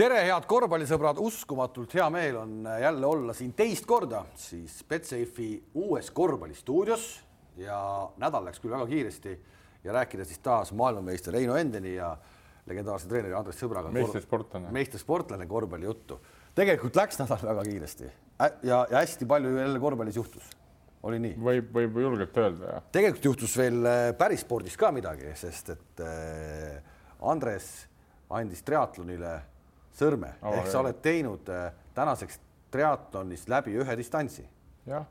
tere, head korvpallisõbrad, uskumatult hea meel on jälle olla siin teist korda siis Betsafe'i uues korvpallistuudios ja nädal läks küll väga kiiresti ja rääkida siis taas maailmameister Heino Endeni ja legendaarse treeneri Andres Sõbraga. meistersportlane. meistersportlane korvpallijuttu. tegelikult läks nädal väga kiiresti ja, ja hästi palju jälle korvpallis juhtus. oli nii? võib, võib julgelt öelda, jah. tegelikult juhtus veel äh, päris spordis ka midagi, sest et äh, Andres andis triatlonile sõrme oh, ehk jah. sa oled teinud äh, tänaseks triatlonist läbi ühe distantsi. jah.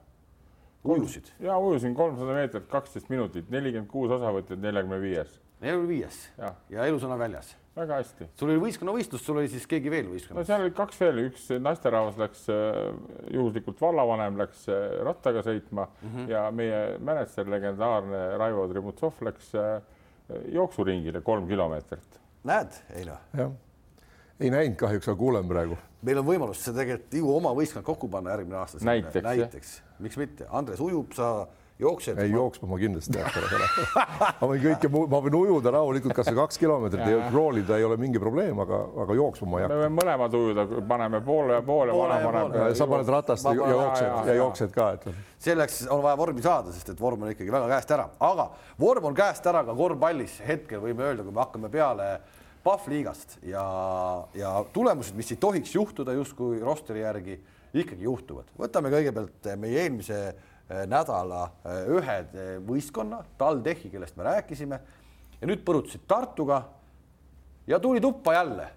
ujusid? ja ujusin kolmsada meetrit, kaksteist minutit, nelikümmend kuus osavõtjat, neljakümne viies. neljakümne viies ja, ja elusõna väljas. väga hästi. sul oli võistkonnavõistlus, sul oli siis keegi veel võistkonnas? no seal oli kaks veel, üks naisterahvas läks äh, juhuslikult vallavanem läks äh, rattaga sõitma mm -hmm. ja meie mänedžer, legendaarne Raivo Tributsov läks jooksuringile kolm kilomeetrit. näed, Heino? jah ei näinud kahjuks, aga kuulen praegu. meil on võimalus see tegelikult ju oma võistkond kokku panna järgmine aasta. näiteks, näiteks., miks mitte, Andres ujub, sa jooksed. ei ma... jooksma ma kindlasti ei hakka. ma võin kõike, ma võin ujuda rahulikult kasvõi kaks kilomeetrit ja kroolida ei ole mingi probleem, aga, aga jooksma ma ei hakka. me võime mõlemad ujuda, paneme poole ja poole, poole. poole. sa paned ratast ja, ja jooksed ja, ja jooksed ka, ütleme. selleks on vaja vormi saada, sest et vorm on ikkagi väga käest ära, aga vorm on käest ära ka korvpallis hetkel võime öelda, kui me hakkame peale Pahvliigast ja, ja tulemused, mis ei tohiks juhtuda justkui rosteri järgi, ikkagi juhtuvad. võtame kõigepealt meie eelmise eh, nädala eh, ühed eh, võistkonna, TalTechi, kellest me rääkisime ja nüüd põrutasid Tartuga ja tuli tuppa jälle.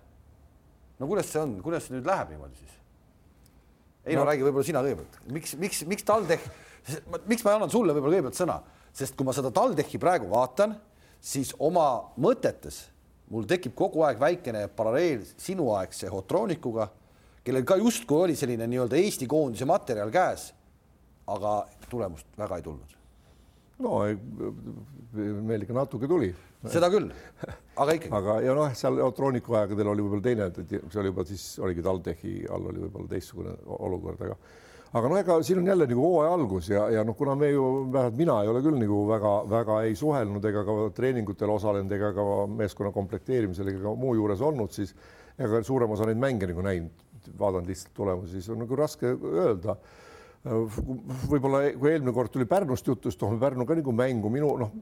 no kuidas see on, kuidas see nüüd läheb niimoodi siis? ei no, no räägi võib-olla sina kõigepealt, miks, miks, miks TalTech, miks ma annan sulle võib-olla kõigepealt sõna, sest kui ma seda TalTechi praegu vaatan, siis oma mõtetes mul tekib kogu aeg väikene paralleel sinuaegse Hotronikuga, kellel ka justkui oli selline nii-öelda Eesti koondise materjal käes, aga tulemust väga ei tulnud. no meil ikka natuke tuli. seda küll, aga ikkagi. aga ja noh, seal Hotroniku aegadel oli võib-olla teine, see oli juba siis oligi TalTechi all oli võib-olla teistsugune olukord, aga aga no ega siin on jälle nagu hooaja algus ja, ja noh, kuna me ju, vähemalt mina ei ole küll nagu väga-väga ei suhelnud ega ka treeningutel osalenud ega ka meeskonna komplekteerimisel ega ka muu juures olnud, siis ega suurem osa neid mänge nagu näinud, vaadanud lihtsalt tulemusi, siis on nagu raske öelda. Võib-olla kui eelmine kord tuli Pärnust juttu, siis toome Pärnu ka nagu mängu, minu noh,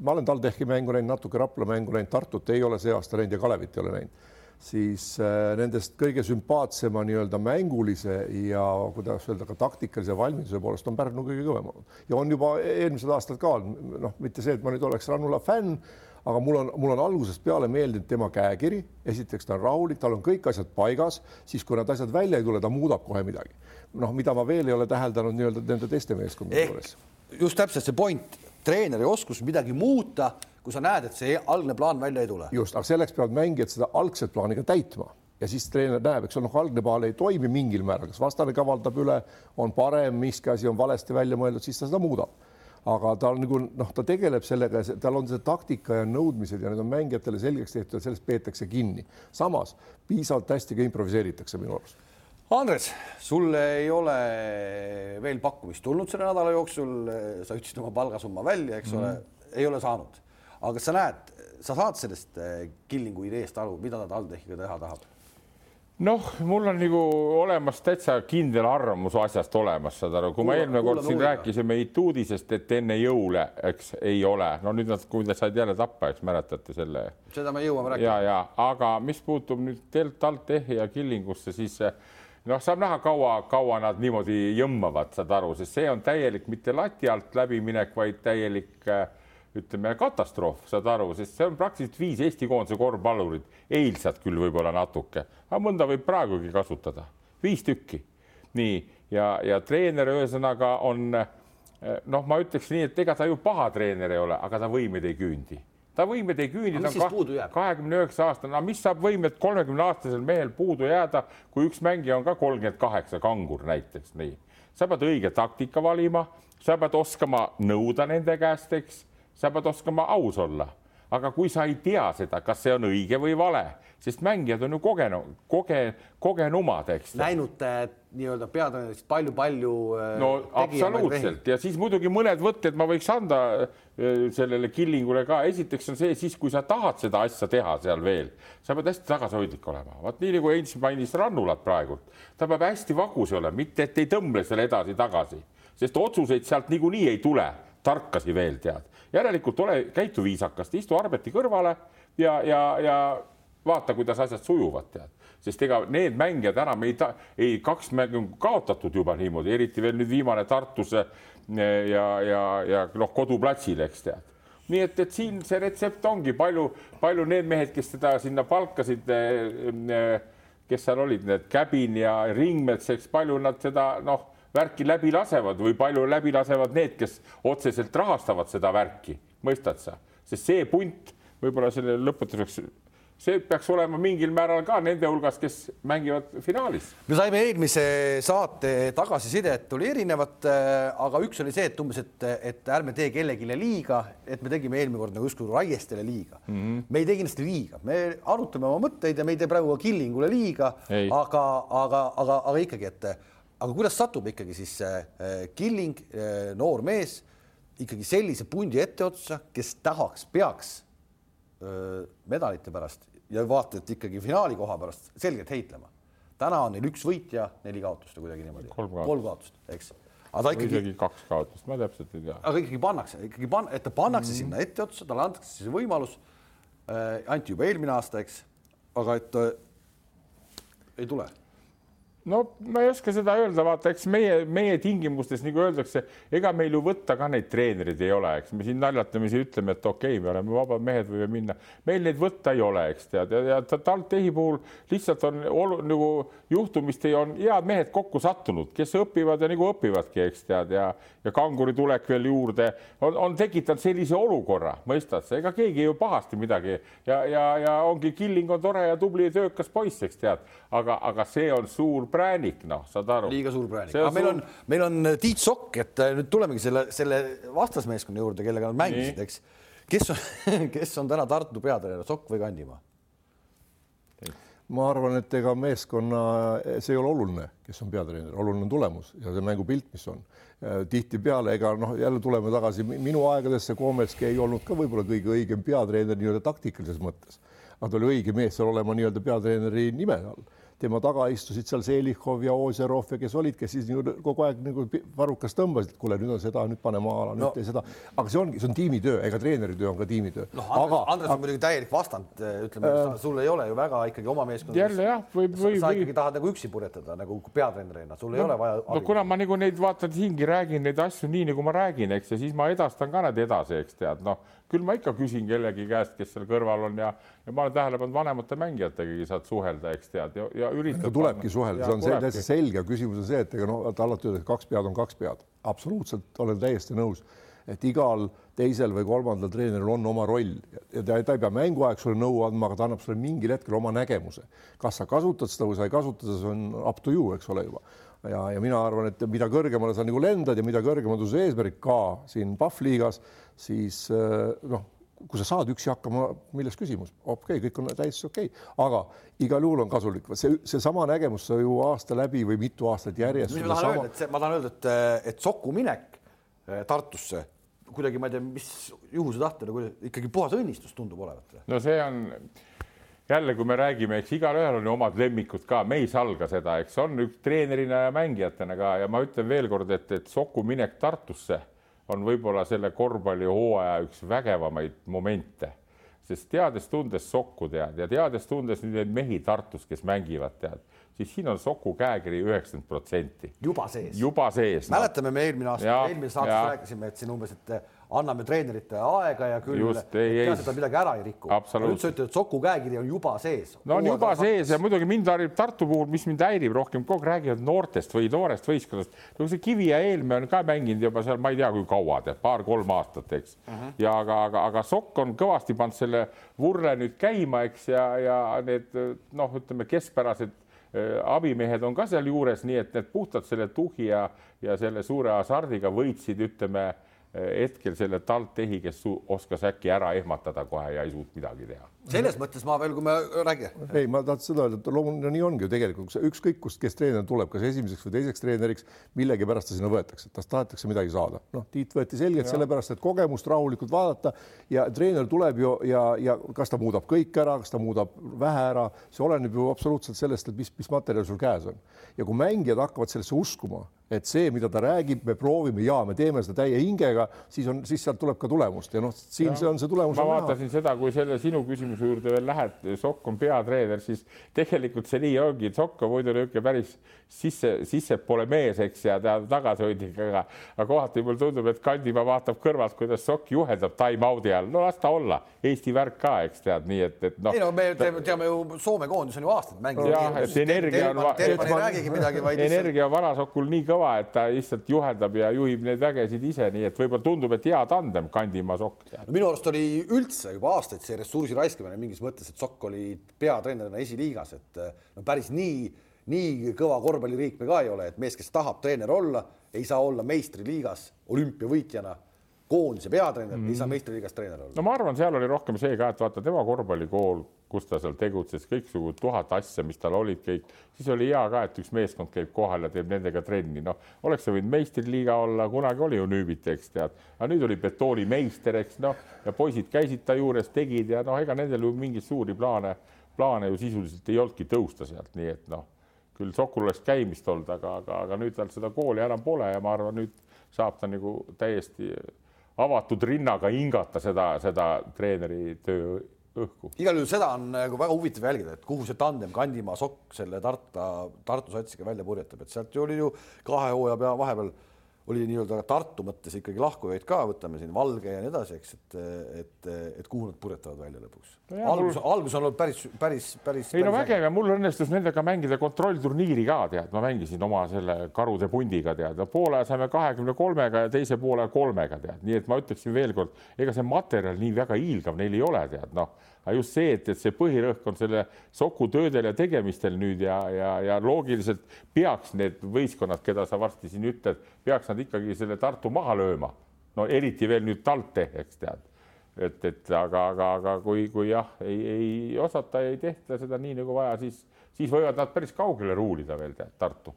ma olen TalTechi mängu näinud, natuke Rapla mängu näinud, Tartut ei ole see aasta näinud ja Kalevit ei ole näinud siis äh, nendest kõige sümpaatsema nii-öelda mängulise ja kuidas öelda, ka taktikalise valmiduse poolest on Pärnu kõige kõvem olnud ja on juba eelmised aastad ka noh, mitte see, et ma nüüd oleks Rannula fänn, aga mul on, mul on algusest peale meeldinud tema käekiri. esiteks ta on rahulik, tal on kõik asjad paigas, siis kui need asjad välja ei tule, ta muudab kohe midagi. noh, mida ma veel ei ole täheldanud nii-öelda nende teiste meeskondade juures. just täpselt see point, treeneri oskus midagi muuta kui sa näed, et see algne plaan välja ei tule. just, aga selleks peavad mängijad seda algset plaani ka täitma ja siis treener näeb, eks ole, noh, algne plaan ei toimi mingil määral, kas vastane kavaldab üle, on parem, miski asi on valesti välja mõeldud, siis ta seda muudab. aga ta on nagu noh, ta tegeleb sellega, tal on see taktika ja nõudmised ja need on mängijatele selgeks tehtud ja sellest peetakse kinni. samas piisavalt hästi ka improviseeritakse minu arust Andres, sulle ei ole veel pakkumist tulnud selle nädala jooksul, sa ütlesid oma palgasumma välja, eks mm -hmm. ole, ei ole saanud aga sa näed, sa saad sellest eh, Killingu ideest aru, mida ta TalTechiga teha tahab? noh, mul on nagu olemas täitsa kindel arvamus asjast olemas, saad aru, kui kuula, ma eelmine kord siin uurida. rääkisime etuudisest, et enne jõule, eks ei ole, no nüüd nad, kui nad said jälle tappa, eks mäletate selle. seda me jõuame rääkida. ja, ja aga mis puutub nüüd TalTechi ja Killingusse, siis noh, saab näha, kaua, kaua nad niimoodi jõmmavad, saad aru, sest see on täielik mitte lati alt läbiminek, vaid täielik äh, ütleme katastroof, saad aru, sest see on praktiliselt viis Eesti koondise korvpallurit, eilsat küll võib-olla natuke, aga mõnda võib praegugi kasutada, viis tükki. nii ja, ja treener ühesõnaga on noh, ma ütleks nii, et ega ta ju paha treener ei ole, aga ta võimeid ei küündi ta võimed ei küündi, ta on kahekümne üheksa aastane, no mis saab võimet kolmekümne aastasel mehel puudu jääda, kui üks mängija on ka kolmkümmend kaheksa, kangur näiteks, nii. sa pead õige taktika valima, sa pead oskama nõuda nende käest, eks. Sa pead oskama aus olla, aga kui sa ei tea seda, kas see on õige või vale, sest mängijad on ju kogenud, koge, kogenumad, eks. näinud nii-öelda peatreenerist palju-palju. no absoluutselt ja siis muidugi mõned võtted ma võiks anda sellele Killingule ka. esiteks on see siis, kui sa tahad seda asja teha seal veel, sa pead hästi tagasihoidlik olema. vot nii nagu Heinz mainis Rannulat praegult, ta peab hästi vagus olema, mitte et ei tõmble seal edasi-tagasi, sest otsuseid sealt niikuinii ei tule, tarkasi veel tead järelikult ole, käitu viisakast, istu Arbeti kõrvale ja, ja, ja vaata, kuidas asjad sujuvad, tead, sest ega need mängijad enam ei, ei kaks mängu kaotatud juba niimoodi, eriti veel nüüd viimane Tartus eh, ja, ja, ja noh, koduplatsil, eks tead. Nii et, et siin see retsept ongi palju, palju need mehed, kes teda sinna palkasid, eh, eh, kes seal olid, need Käbin ja Ringmets, eks palju nad seda noh värki läbi lasevad või palju läbi lasevad need, kes otseselt rahastavad seda värki, mõistad sa, sest see punt võib-olla selle lõpetuseks see peaks olema mingil määral ka nende hulgas, kes mängivad finaalis. me saime eelmise saate tagasisidet oli erinevat, aga üks oli see, et umbes, et, et ärme tee kellelegi liiga, et me tegime eelmine kord nagu justkui Raiestele liiga mm. -hmm. me ei tee kindlasti liiga, me arutame oma mõtteid ja me ei tee praegu ka Killingule liiga, aga, aga, aga, aga ikkagi, et aga kuidas satub ikkagi siis äh, Killing, äh, noor mees, ikkagi sellise pundi etteotsa, kes tahaks, peaks äh, medalite pärast ja vaata, et ikkagi finaali koha pärast selgelt heitlema. täna on neil üks võit ja neli kaotust või kuidagi niimoodi. kolm kaotust, eks. aga ta ikkagi. isegi kaks kaotust, ma täpselt ei tea. aga ikkagi pannakse, ikkagi pan-, et ta pannakse mm -hmm. sinna etteotsa, talle antakse see võimalus äh,. anti juba eelmine aasta, eks, aga et äh, ei tule no ma ei oska seda öelda, vaata, eks meie, meie tingimustes nagu öeldakse, ega meil ju võtta ka neid treenereid ei ole, eks. Me siin naljatamisi ütleme, et okei okay,, me oleme vabad mehed, võime minna, meil neid võtta ei ole, eks tead, ja, ja TalTechi puhul lihtsalt on olu, nagu juhtumist on head mehed kokku sattunud, kes õpivad ja nagu õpivadki, eks tead, ja ja kanguri tulek veel juurde. On, on tekitanud sellise olukorra, mõistad sa, ega keegi ju pahasti midagi. Ja, ja, ja ongi Killing on tore ja tubli ja töökas poiss, eks tead, aga, aga see on suur präänik, noh, saad aru. liiga suur präänik, aga meil on, meil on äh, Tiit Sokk, et äh, nüüd tulemegi selle, selle vastasmeeskonna juurde, kellega nad mängisid, eks. kes on, kes on täna Tartu peatreener, Sokk või Kandimaa? ma arvan, et ega meeskonna, see ei ole oluline, kes on peatreener, oluline on tulemus ja see mängupilt, mis on. tihtipeale, ega noh, jälle tuleme tagasi minu aegadesse, Kometski ei olnud ka võib-olla kõige õigem peatreener nii-öelda taktikalises mõttes, aga ta oli õige mees seal olema nii-öelda peatreeneri nime all tema taga istusid seal Selichov ja Ozerov ja kes olid, kes siis nagu kogu aeg nagu varrukas tõmbasid, et kuule, nüüd on seda, nüüd pane maale, nüüd no. tee seda. aga see ongi, see on tiimitöö, ega treeneri töö on ka tiimitöö. noh, Andres, Andres on muidugi täielik vastand, ütleme äh,, sul ei ole ju väga ikkagi oma meeskonda. jälle jah, võib, võib. sa ikkagi tahad nagu üksi purjetada nagu peatreenerina, sul no, ei ole vaja. no kuna ma nagu neid vaatan siingi räägin neid asju nii, nagu ma räägin, eks, ja siis ma edastan ka need edasi, eks tead, noh küll ma ikka küsin kellegi käest, kes seal kõrval on ja, ja ma olen tähele pannud, vanemate mängijatega saad suhelda, eks tead ja, ja üritad. tulebki suhelda, see on täitsa selge, küsimus on see, et ega noh, alati öeldakse, kaks pead on kaks pead, absoluutselt olen täiesti nõus, et igal teisel või kolmandal treeneril on oma roll ja ta, ta ei pea mänguaeg sulle nõu andma, aga ta annab sulle mingil hetkel oma nägemuse. kas sa kasutad seda või sa ei kasuta seda, see on up to you, eks ole juba ja, ja mina arvan, et mida kõrgemale sa nagu lendad ja mida kõrgem on su eesmärk ka siin Pahv liigas, siis äh, noh, kui sa saad üksi hakkama, milles küsimus, okei okay,, kõik on täiesti okei okay., aga igal juhul on kasulik, see, seesama nägemus sa ju aasta läbi või mitu aastat järjest. ma tahan sama... öelda, et see, ma tahan öelda, et, et Soku minek äh, Tartusse kuidagi, ma ei tea, mis juhuse tahtel, ikkagi puhas õnnistus tundub olevat. no see on jälle, kui me räägime, eks igalühel on ju omad lemmikud ka, me ei salga seda, eks on üks treenerina ja mängijatena ka ja ma ütlen veelkord, et, et Soku minek Tartusse on võib-olla selle korvpallihooaja üks vägevamaid momente, sest teades-tundes Sokku tead ja teades-tundes neid mehi Tartus, kes mängivad, tead, siis siin on Soku käekiri üheksakümmend protsenti. juba sees. juba sees no.. mäletame, me eelmine aasta, eelmises saates rääkisime, et siin umbes, et anname treeneritele aega ja küll peaasi, et nad midagi ära ei riku. nüüd sa ütled, et Soku käekiri on juba sees. no on juba sees ja muidugi mind harib Tartu puhul, mis mind häirib rohkem, kogu aeg räägivad noortest või noorest võistkonnast. no see Kivi ja Eelmäe on ka mänginud juba seal, ma ei tea, kui kaua, paar-kolm aastat, eks uh. -huh. ja aga, aga, aga Sokk on kõvasti pannud selle vurre nüüd käima, eks ja, ja need noh, ütleme keskpärased äh, abimehed on ka sealjuures, nii et need puhtalt selle tuhi ja, ja selle suure hasardiga võitsid, ütleme hetkel selle TalTechi, kes oskas äkki ära ehmatada kohe ja ei suutnud midagi teha. selles mõttes ma veel, kui me räägi. ei, ma tahtsin seda öelda, et loomulikult nii ongi ju tegelikult, ükskõik kust, kes treener tuleb, kas esimeseks või teiseks treeneriks, millegipärast ta sinna võetakse, tast tahetakse midagi saada. noh, Tiit võeti selgelt sellepärast, et kogemust rahulikult vaadata ja treener tuleb ju ja, ja kas ta muudab kõik ära, kas ta muudab vähe ära, see oleneb ju absoluutselt sellest, et mis, mis materjal sul käes on. ja kui mängijad hakkavad sellesse uskuma et see, mida ta räägib, me proovime ja me teeme seda täie hingega, siis on, siis sealt tuleb ka tulemust ja noh, siin ja. see on see tulemus. ma vaatasin näha. seda, kui selle sinu küsimuse juurde veel lähed, Sokk on peatreener, siis tegelikult see nii ongi, et Sokk on muidu niisugune päris sisse, sissepoole mees, eks ja ta tagasihoidlik, aga, aga kohati mulle tundub, et Kandimaa vaatab kõrvalt, kuidas Sokk juhendab time-out'i all, no las ta olla, Eesti värk ka, eks tead, nii et, et noh. ei no me teame, teame ju Soome koondis on ju aastaid mänginud. jah, et energia on, energia on Vanasokul nii kõva kõva, et ta lihtsalt juhendab ja juhib neid vägesid ise, nii et võib-olla tundub, et hea tandem Kandimaa Sokk. No, minu arust oli üldse juba aastaid see ressursi raiskamine mingis mõttes, et Sokk oli peatreenerina esiliigas, et no päris nii, nii kõva korvpalliriik me ka ei ole, et mees, kes tahab treener olla, ei saa olla meistriliigas olümpiavõitjana koondise peatreener mm., ei saa meistriliigas treener olla. no ma arvan, seal oli rohkem see ka, et vaata tema korvpallikool kus ta seal tegutses, kõiksugu tuhat asja, mis tal olid kõik, siis oli hea ka, et üks meeskond käib kohal ja teeb nendega trenni, noh, oleks see võinud meistriliiga olla, kunagi oli ju Nüübit, eks tead, aga nüüd oli betoonimeister, eks noh, ja poisid käisid ta juures, tegid ja noh, ega nendel ju mingeid suuri plaane, plaane ju sisuliselt ei olnudki tõusta sealt, nii et noh, küll Sokul oleks käimist olnud, aga, aga, aga nüüd tal seda kooli enam pole ja ma arvan, nüüd saab ta nagu täiesti avatud rinnaga hingata seda, seda treeneri töö õhku. igal juhul seda on nagu väga huvitav jälgida, et kuhu see tandem Kandimaa Sokk selle Tarta, Tartu satsiga välja purjetab, et sealt ju oli ju kahe hooaja pea vahepeal oli nii-öelda Tartu mõttes ikkagi lahkujaid ka, võtame siin Valge ja nii edasi, eks, et, et, et kuhu nad purjetavad välja lõpuks no. algus mul..., algus on olnud päris, päris, päris. ei no vägev ja mul õnnestus nendega mängida kontrollturniiri ka tead, ma mängisin oma selle karude pundiga tead, poole saime kahekümne kolmega ja teise poole kolmega tead, nii et ma ütleksin veelkord, ega see materjal nii väga hiilgav neil ei ole tead, noh aga just see, et, et see põhirõhk on selle Soku töödel ja tegemistel nüüd ja, ja, ja loogiliselt peaks need võistkonnad, keda sa varsti siin ütled, peaks nad ikkagi selle Tartu maha lööma. no eriti veel nüüd TalTech, eks tead. et, et aga, aga, aga kui, kui jah, ei, ei osata, ei tehta seda nii nagu vaja, siis, siis võivad nad päris kaugele ruulida veel tead Tartu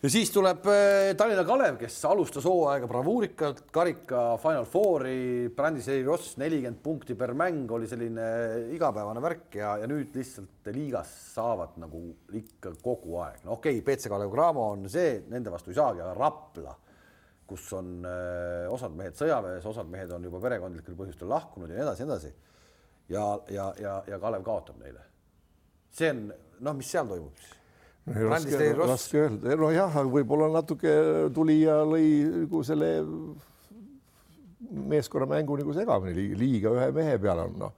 ja siis tuleb äh, Tallinna Kalev, kes alustas hooaega bravuurikalt, karika Final Fouri, Brandis Eri Ross nelikümmend punkti per mäng oli selline igapäevane värk ja, ja nüüd lihtsalt liigas saavad nagu ikka kogu aeg. no okei okay,, BC Kalev Cramo on see, nende vastu ei saagi, aga Rapla, kus on öö, äh, osad mehed sõjaväes, osad mehed on juba perekondlikel põhjustel lahkunud ja nii edasi, edasi. ja, ja, ja, ja Kalev kaotab neile. see on noh, mis seal toimub siis raske, raske öelda, nojah, võib-olla natuke tuli ja lõi nagu selle meeskonnamängu nagu segamini, liiga ühe mehe peale on noh.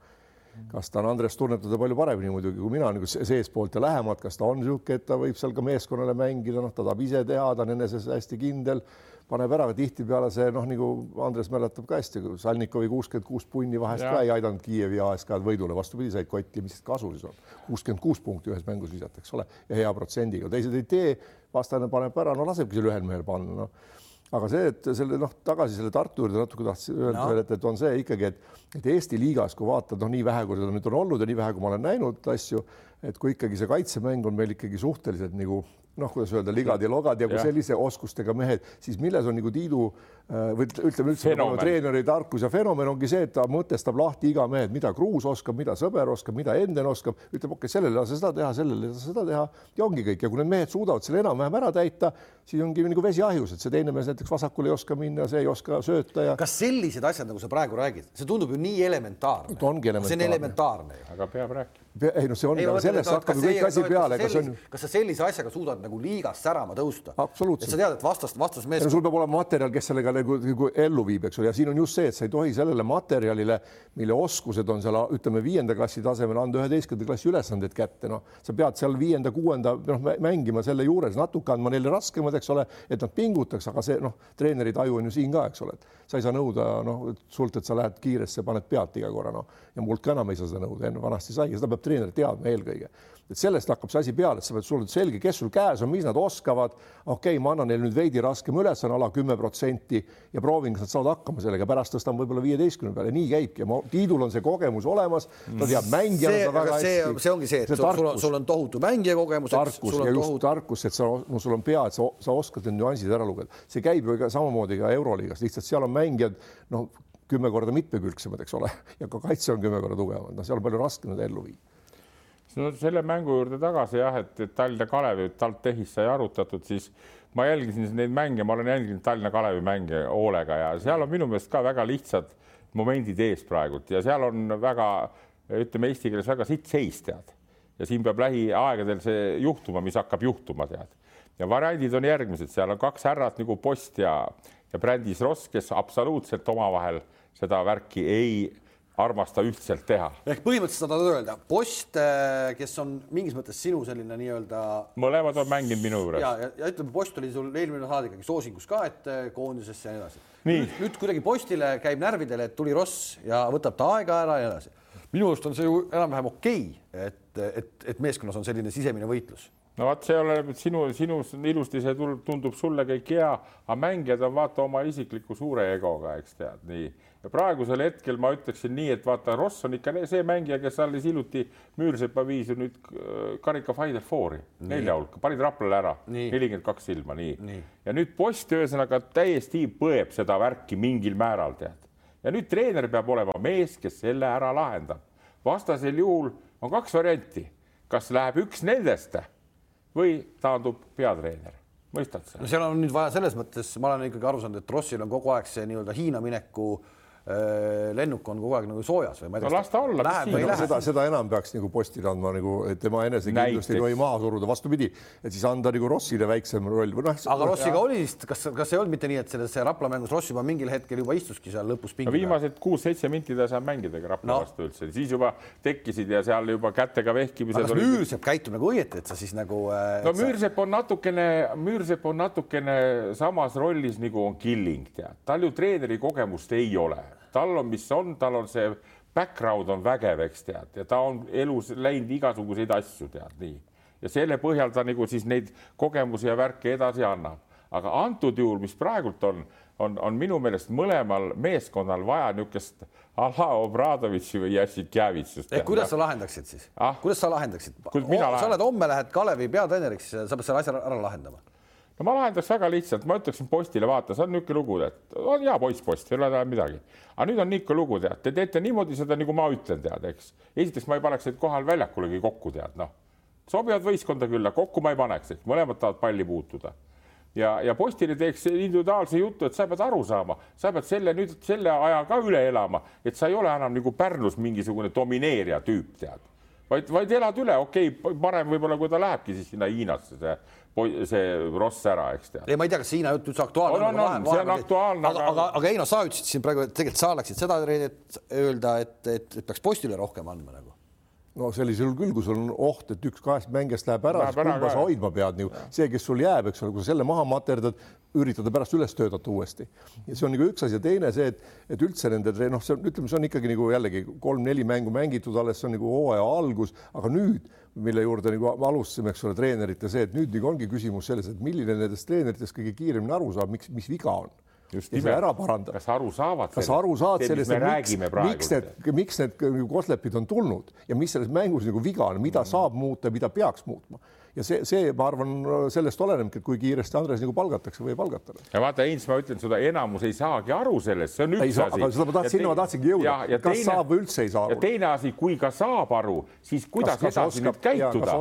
Kas ta on Andres tunnetada palju paremini muidugi kui mina nagu seestpoolt ja lähemalt, kas ta on niisugune, et ta võib seal ka meeskonnale mängida, noh, ta tahab ise teha, ta on eneses hästi kindel paneb ära, tihtipeale see noh, nagu Andres mäletab ka hästi, Salnikovi kuuskümmend kuus punni vahest ja. ka ei aidanud Kiievi ASK-d võidule, vastupidi, said kotti, mis kasu siis on. kuuskümmend kuus punkti ühes mängus visata, eks ole, ja hea protsendiga, teised ei tee, vastane paneb ära, no lasebki seal ühel mehel panna, noh aga see, et selle noh, tagasi selle Tartu juurde natuke tahtsin öelda no. veel, et, et on see ikkagi, et, et Eesti liigas, kui vaatad, noh, nii vähe, kui seda nüüd on olnud ja nii vähe, kui ma olen näinud asju, et kui ikkagi see kaitsemäng on meil ikkagi suhteliselt nagu noh, kuidas öelda, ligad ja logad ja kui ja. sellise oskustega mehed, siis milles on nagu Tiidu äh, või ütleme üldse nagu treeneri tarkus ja fenomen ongi see, et ta mõtestab lahti iga mehed, mida Kruus oskab, mida Sõber oskab, mida Enden oskab, ütleb, okei okay,, sellele lase seda teha, sellele lase seda teha ja ongi kõik ja kui need mehed suudavad selle enam-vähem ära täita, siis ongi nagu vesi ahjus, et see teine mees näiteks vasakule ei oska minna, see ei oska sööta ja. kas sellised asjad, nagu sa praegu räägid, see tundub ju nii elementaarne. ongi elementaarne. see on elementaarne aga peab rääkima ei noh, see on, sellest hakkab ju kõik asi peale, kas on. kas sa sellise asjaga suudad nagu liigas särama tõusta? absoluutselt. sa tead, et vastast, vastasmees. sul peab olema materjal, kes sellega nagu, nagu ellu viib, eks ole, ja siin on just see, et sa ei tohi sellele materjalile, mille oskused on seal, ütleme viienda klassi tasemel, anda üheteistkümnenda klassi ülesandeid kätte, noh, sa pead seal viienda-kuuenda noh, mängima selle juures, natuke andma neile raskemad, eks ole, et nad pingutaks, aga see noh, treeneri taju on ju siin ka, eks ole, et sa ei saa nõuda noh, sult, et sa lähed kiiresse, paned pealt iga korra, noh ja mult ka enam ei saa seda nõuda, vanasti sai ja seda peab peab treener teadma eelkõige. Et sellest hakkab see asi peale, et sa pead, sul on selge, kes sul käes on, mis nad oskavad. okei okay,, ma annan neile nüüd veidi raskema ülesanne, ala kümme protsenti ja proovin, kas nad saavad hakkama sellega, pärast tõstan võib-olla viieteistkümne peale, nii käibki. Tiidul on see kogemus olemas, ta teab mängijana väga hästi. see ongi see, et see sul, on, sul on tohutu mängija kogemus. tarkus. ja just tohutu... tarkus, et sa, no sul on pea, et sa, sa oskad need nüansid ära lugeda, see käib ju ka samamoodi ka Euroliigas, lihtsalt seal on mängijad noh, kümme korda mitmekülgsemad, eks ole, ja ka kaitse on kümme korda tugevam, noh, seal on palju raskem neid ellu viia no selle mängu juurde tagasi jah, et, et Tallinna Kalevi TalTechis sai arutatud, siis ma jälgisin neid mänge, ma olen jälginud Tallinna Kalevi mänge hoolega ja seal on minu meelest ka väga lihtsad momendid ees praegult ja seal on väga, ütleme eesti keeles väga sitt seis, tead. ja siin peab lähiaegadel see juhtuma, mis hakkab juhtuma, tead. ja variandid on järgmised, seal on kaks härrat nagu Post ja, ja Brändis Ross, kes absoluutselt omavahel seda värki ei armasta ühtselt teha. ehk põhimõtteliselt saad öelda, Post, äh, kes on mingis mõttes sinu selline nii-öelda. mõlemad on mänginud minu juures. ja, ja, ja ütleme, Post oli sul eelmine saade ikkagi soosingus ka, et äh, koondisesse ja nii edasi. nüüd, nüüd kuidagi Postile käib närvidele, et tuli Ross ja võtab ta aega ära ja nii edasi. minu arust on see ju enam-vähem okei okay,, et, et, et meeskonnas on selline sisemine võitlus no vot, see oleneb, sinu, sinu ilusti see tundub sulle kõik hea, aga mängijad on vaata oma isikliku suure egoga, eks tead, nii ja praegusel hetkel ma ütleksin nii, et vaata, Ross on ikka see mängija, kes alles hiljuti Müürsepa viis ju nüüd äh, karika Final Fouri nelja hulka, panid Raplale ära, nelikümmend kaks silma, nii, ja nüüd Post ühesõnaga täiesti põeb seda värki mingil määral, tead. ja nüüd treener peab olema mees, kes selle ära lahendab. vastasel juhul on kaks varianti, kas läheb üks nendest või taandub peatreener. Mõistad sa? no seal on nüüd vaja selles mõttes, ma olen ikkagi aru saanud, et Rossil on kogu aeg see nii-öelda Hiina mineku äh, Äh, lennuk on kogu aeg nagu soojas või ma ei tea no,. las ta olla. seda, seda enam peaks nagu postile andma nagu, et tema enesekindlust ei tohi maha suruda, vastupidi, et siis anda nagu Rossile väiksem roll või noh. aga Rossiga oli vist, kas, kas ei olnud mitte nii, et selles Rapla mängus Ross juba mingil hetkel juba istuski seal lõpus pingi peal? viimased kuus-seitse minti ta ei saanud mängida Rapla no. vastu üldse, siis juba tekkisid ja seal juba kätega vehkimised. kas Müürsepp käitub nagu õieti, et sa siis nagu äh,? no Müürsepp on natukene, Müürsepp on natukene samas rollis nagu on Killing, tead, tal ju treeneri kogemust ei ole tal on, mis on, tal on see background on vägev, eks tead, ja ta on elus läinud igasuguseid asju, tead nii. ja selle põhjal ta nagu siis neid kogemusi ja värke edasi annab. aga antud juhul, mis praegult on, on, on minu meelest mõlemal meeskonnal vaja niisugust ala Obradovitši või Jassikjevitsust. kuidas sa lahendaksid siis ah?, kuidas sa lahendaksid? sa oled homme lähed Kalevi peatreeneriks, sa pead selle asja ära lahendama no ma lahendaks väga lihtsalt, ma ütleksin postile, vaata, see on niisugune lugu, et on hea poiss post, ei ole tal midagi. aga nüüd on niisugune lugu, tead, te teete niimoodi seda, nagu ma ütlen, tead, eks. esiteks ma ei paneks neid kohal väljakulegi kokku, tead, noh. sobivad võistkonda küll, aga kokku ma ei paneks, et mõlemad tahavad palli puutuda. ja, ja postile teeks individuaalse jutu, et sa pead aru saama, sa pead selle nüüd selle aja ka üle elama, et sa ei ole enam nagu Pärnus mingisugune domineerija tüüp, tead vaid, vaid elad üle, okei okay,, parem võib-olla, kui ta lähebki siis sinna Hiinasse, see see Ross ära, eks tead. ei, ma ei tea, kas see Hiina jutt üldse aktuaalne on. on, on, see on aktuaalne. aga, aga, aga Heino, sa ütlesid siin praegu, et tegelikult sa oleksid seda öelda, et, et, et peaks postile rohkem andma nagu no sellisel küll, kui sul on oht, et üks kahest mängijast läheb ära, siis kumba sa hoidma pead, nagu? See, kes sul jääb, eks ole, kui sa selle maha materdad, üritada pärast üles töötada uuesti. ja see on nagu üks asi. Ja teine see, et, et üldse nende noh, see on, ütleme, see on ikkagi nagu jällegi kolm-neli mängu mängitud alles, see on nagu hooaja algus, aga nüüd, mille juurde nagu alustasime, eks ole, treenerite see, et nüüd nagu ongi küsimus selles, et milline nendest treeneritest kõige kiiremini aru saab, miks, mis viga on just nimelt. ära parandada. kas aru saavad? kas aru saad sellest, miks, miks need, miks need nagu koslepid on tulnud ja mis selles mängus nagu viga on, mida mm. saab muuta mida peaks muutma ja see, see, ma arvan, sellest olenebki, et kui kiiresti Andres nagu palgatakse või ei palgata. ja vaata, Heinz, ma ütlen seda, enamus ei saagi aru sellest, see on üks ei asi. seda ma tahtsin, sinna ma tahtsingi jõuda, kas teine, saab või üldse ei saa aru. teine asi, kui ka saab aru, siis kuidas kas, kas edasi nüüd käituda.